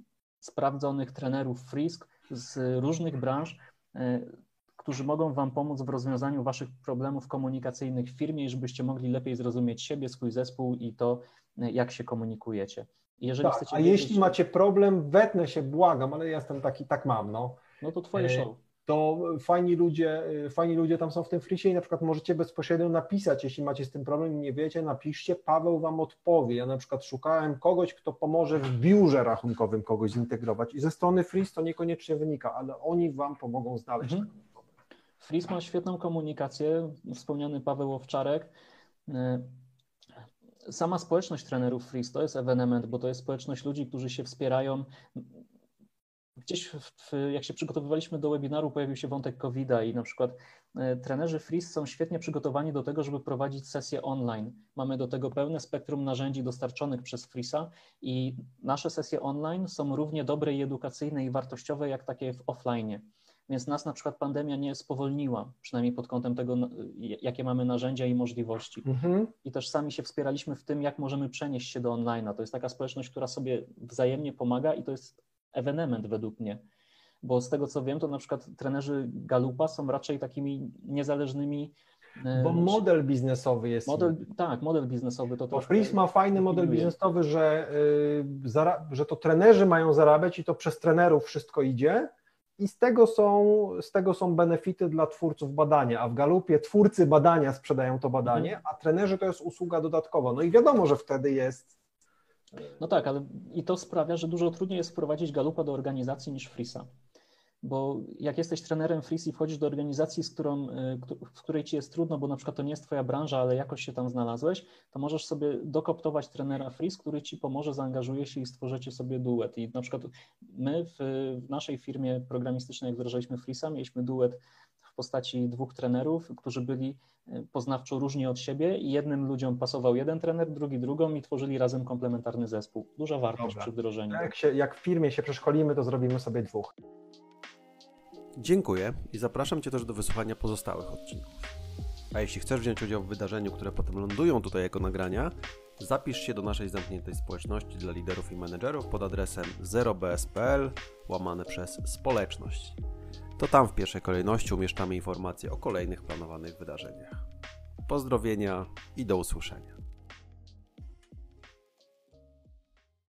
Speaker 3: sprawdzonych trenerów Freeze z różnych branż, y, którzy mogą Wam pomóc w rozwiązaniu Waszych problemów komunikacyjnych w firmie, i żebyście mogli lepiej zrozumieć siebie, swój zespół i to, jak się komunikujecie. Jeżeli
Speaker 2: Tak,
Speaker 3: chcecie
Speaker 2: a
Speaker 3: wiedzieć-
Speaker 2: jeśli macie problem, wetnę się, błagam, ale ja jestem taki, tak mam, no.
Speaker 3: No to twoje
Speaker 2: E,
Speaker 3: show.
Speaker 2: To fajni ludzie, fajni ludzie tam są w tym frisie i na przykład możecie bezpośrednio napisać, jeśli macie z tym problem i nie wiecie, napiszcie, Paweł wam odpowie. Ja na przykład szukałem kogoś, kto pomoże w biurze rachunkowym kogoś zintegrować i ze strony Freeze to niekoniecznie wynika, ale oni wam pomogą znaleźć.
Speaker 3: Mhm. Fris ma świetną komunikację, wspomniany Paweł Owczarek. E, Sama społeczność trenerów Fris to jest ewenement, bo to jest społeczność ludzi, którzy się wspierają. Gdzieś w, jak się przygotowywaliśmy do webinaru, pojawił się wątek covid i na przykład e, trenerzy Freeze są świetnie przygotowani do tego, żeby prowadzić sesje online. Mamy do tego pełne spektrum narzędzi dostarczonych przez Freeza i nasze sesje online są równie dobre i edukacyjne i wartościowe jak takie w offline. Więc nas na przykład pandemia nie spowolniła, przynajmniej pod kątem tego, jakie mamy narzędzia i możliwości.
Speaker 2: Mhm.
Speaker 3: I też sami się wspieraliśmy w tym, jak możemy przenieść się do online'a. To jest taka społeczność, która sobie wzajemnie pomaga i to jest ewenement według mnie. Bo z tego co wiem, to na przykład trenerzy Galupa są raczej takimi niezależnymi. e,
Speaker 2: Bo model biznesowy jest.
Speaker 3: model, tak, model biznesowy to
Speaker 2: Bo Freeze ma fajny model biznesowy, że, y, że to trenerzy mają zarabiać i to przez trenerów wszystko idzie. I z tego, są, z tego są benefity dla twórców badania, a w Galupie twórcy badania sprzedają to badanie, a trenerzy to jest usługa dodatkowa. No i wiadomo, że wtedy jest.
Speaker 3: No tak, ale i to sprawia, że dużo trudniej jest wprowadzić Galupa do organizacji niż Frisa. Bo jak jesteś trenerem Fris i wchodzisz do organizacji, z którą, y, w której ci jest trudno, bo na przykład to nie jest twoja branża, ale jakoś się tam znalazłeś, to możesz sobie dokoptować trenera Fris, który ci pomoże, zaangażuje się i stworzycie sobie duet. I na przykład my w, w naszej firmie programistycznej, jak wdrażaliśmy Frisa, mieliśmy duet w postaci dwóch trenerów, którzy byli y, poznawczo różni od siebie i jednym ludziom pasował jeden trener, drugi drugą i tworzyli razem komplementarny zespół. Duża wartość
Speaker 2: Dobra.
Speaker 3: przy wdrożeniu.
Speaker 2: Jak, się, jak w firmie się przeszkolimy, to zrobimy sobie dwóch.
Speaker 1: Dziękuję i zapraszam Cię też do wysłuchania pozostałych odcinków. A jeśli chcesz wziąć udział w wydarzeniu, które potem lądują tutaj jako nagrania, zapisz się do naszej zamkniętej społeczności dla liderów i menedżerów pod adresem 0bs.pl łamane przez społeczność. To tam w pierwszej kolejności umieszczamy informacje o kolejnych planowanych wydarzeniach. Pozdrowienia i do usłyszenia.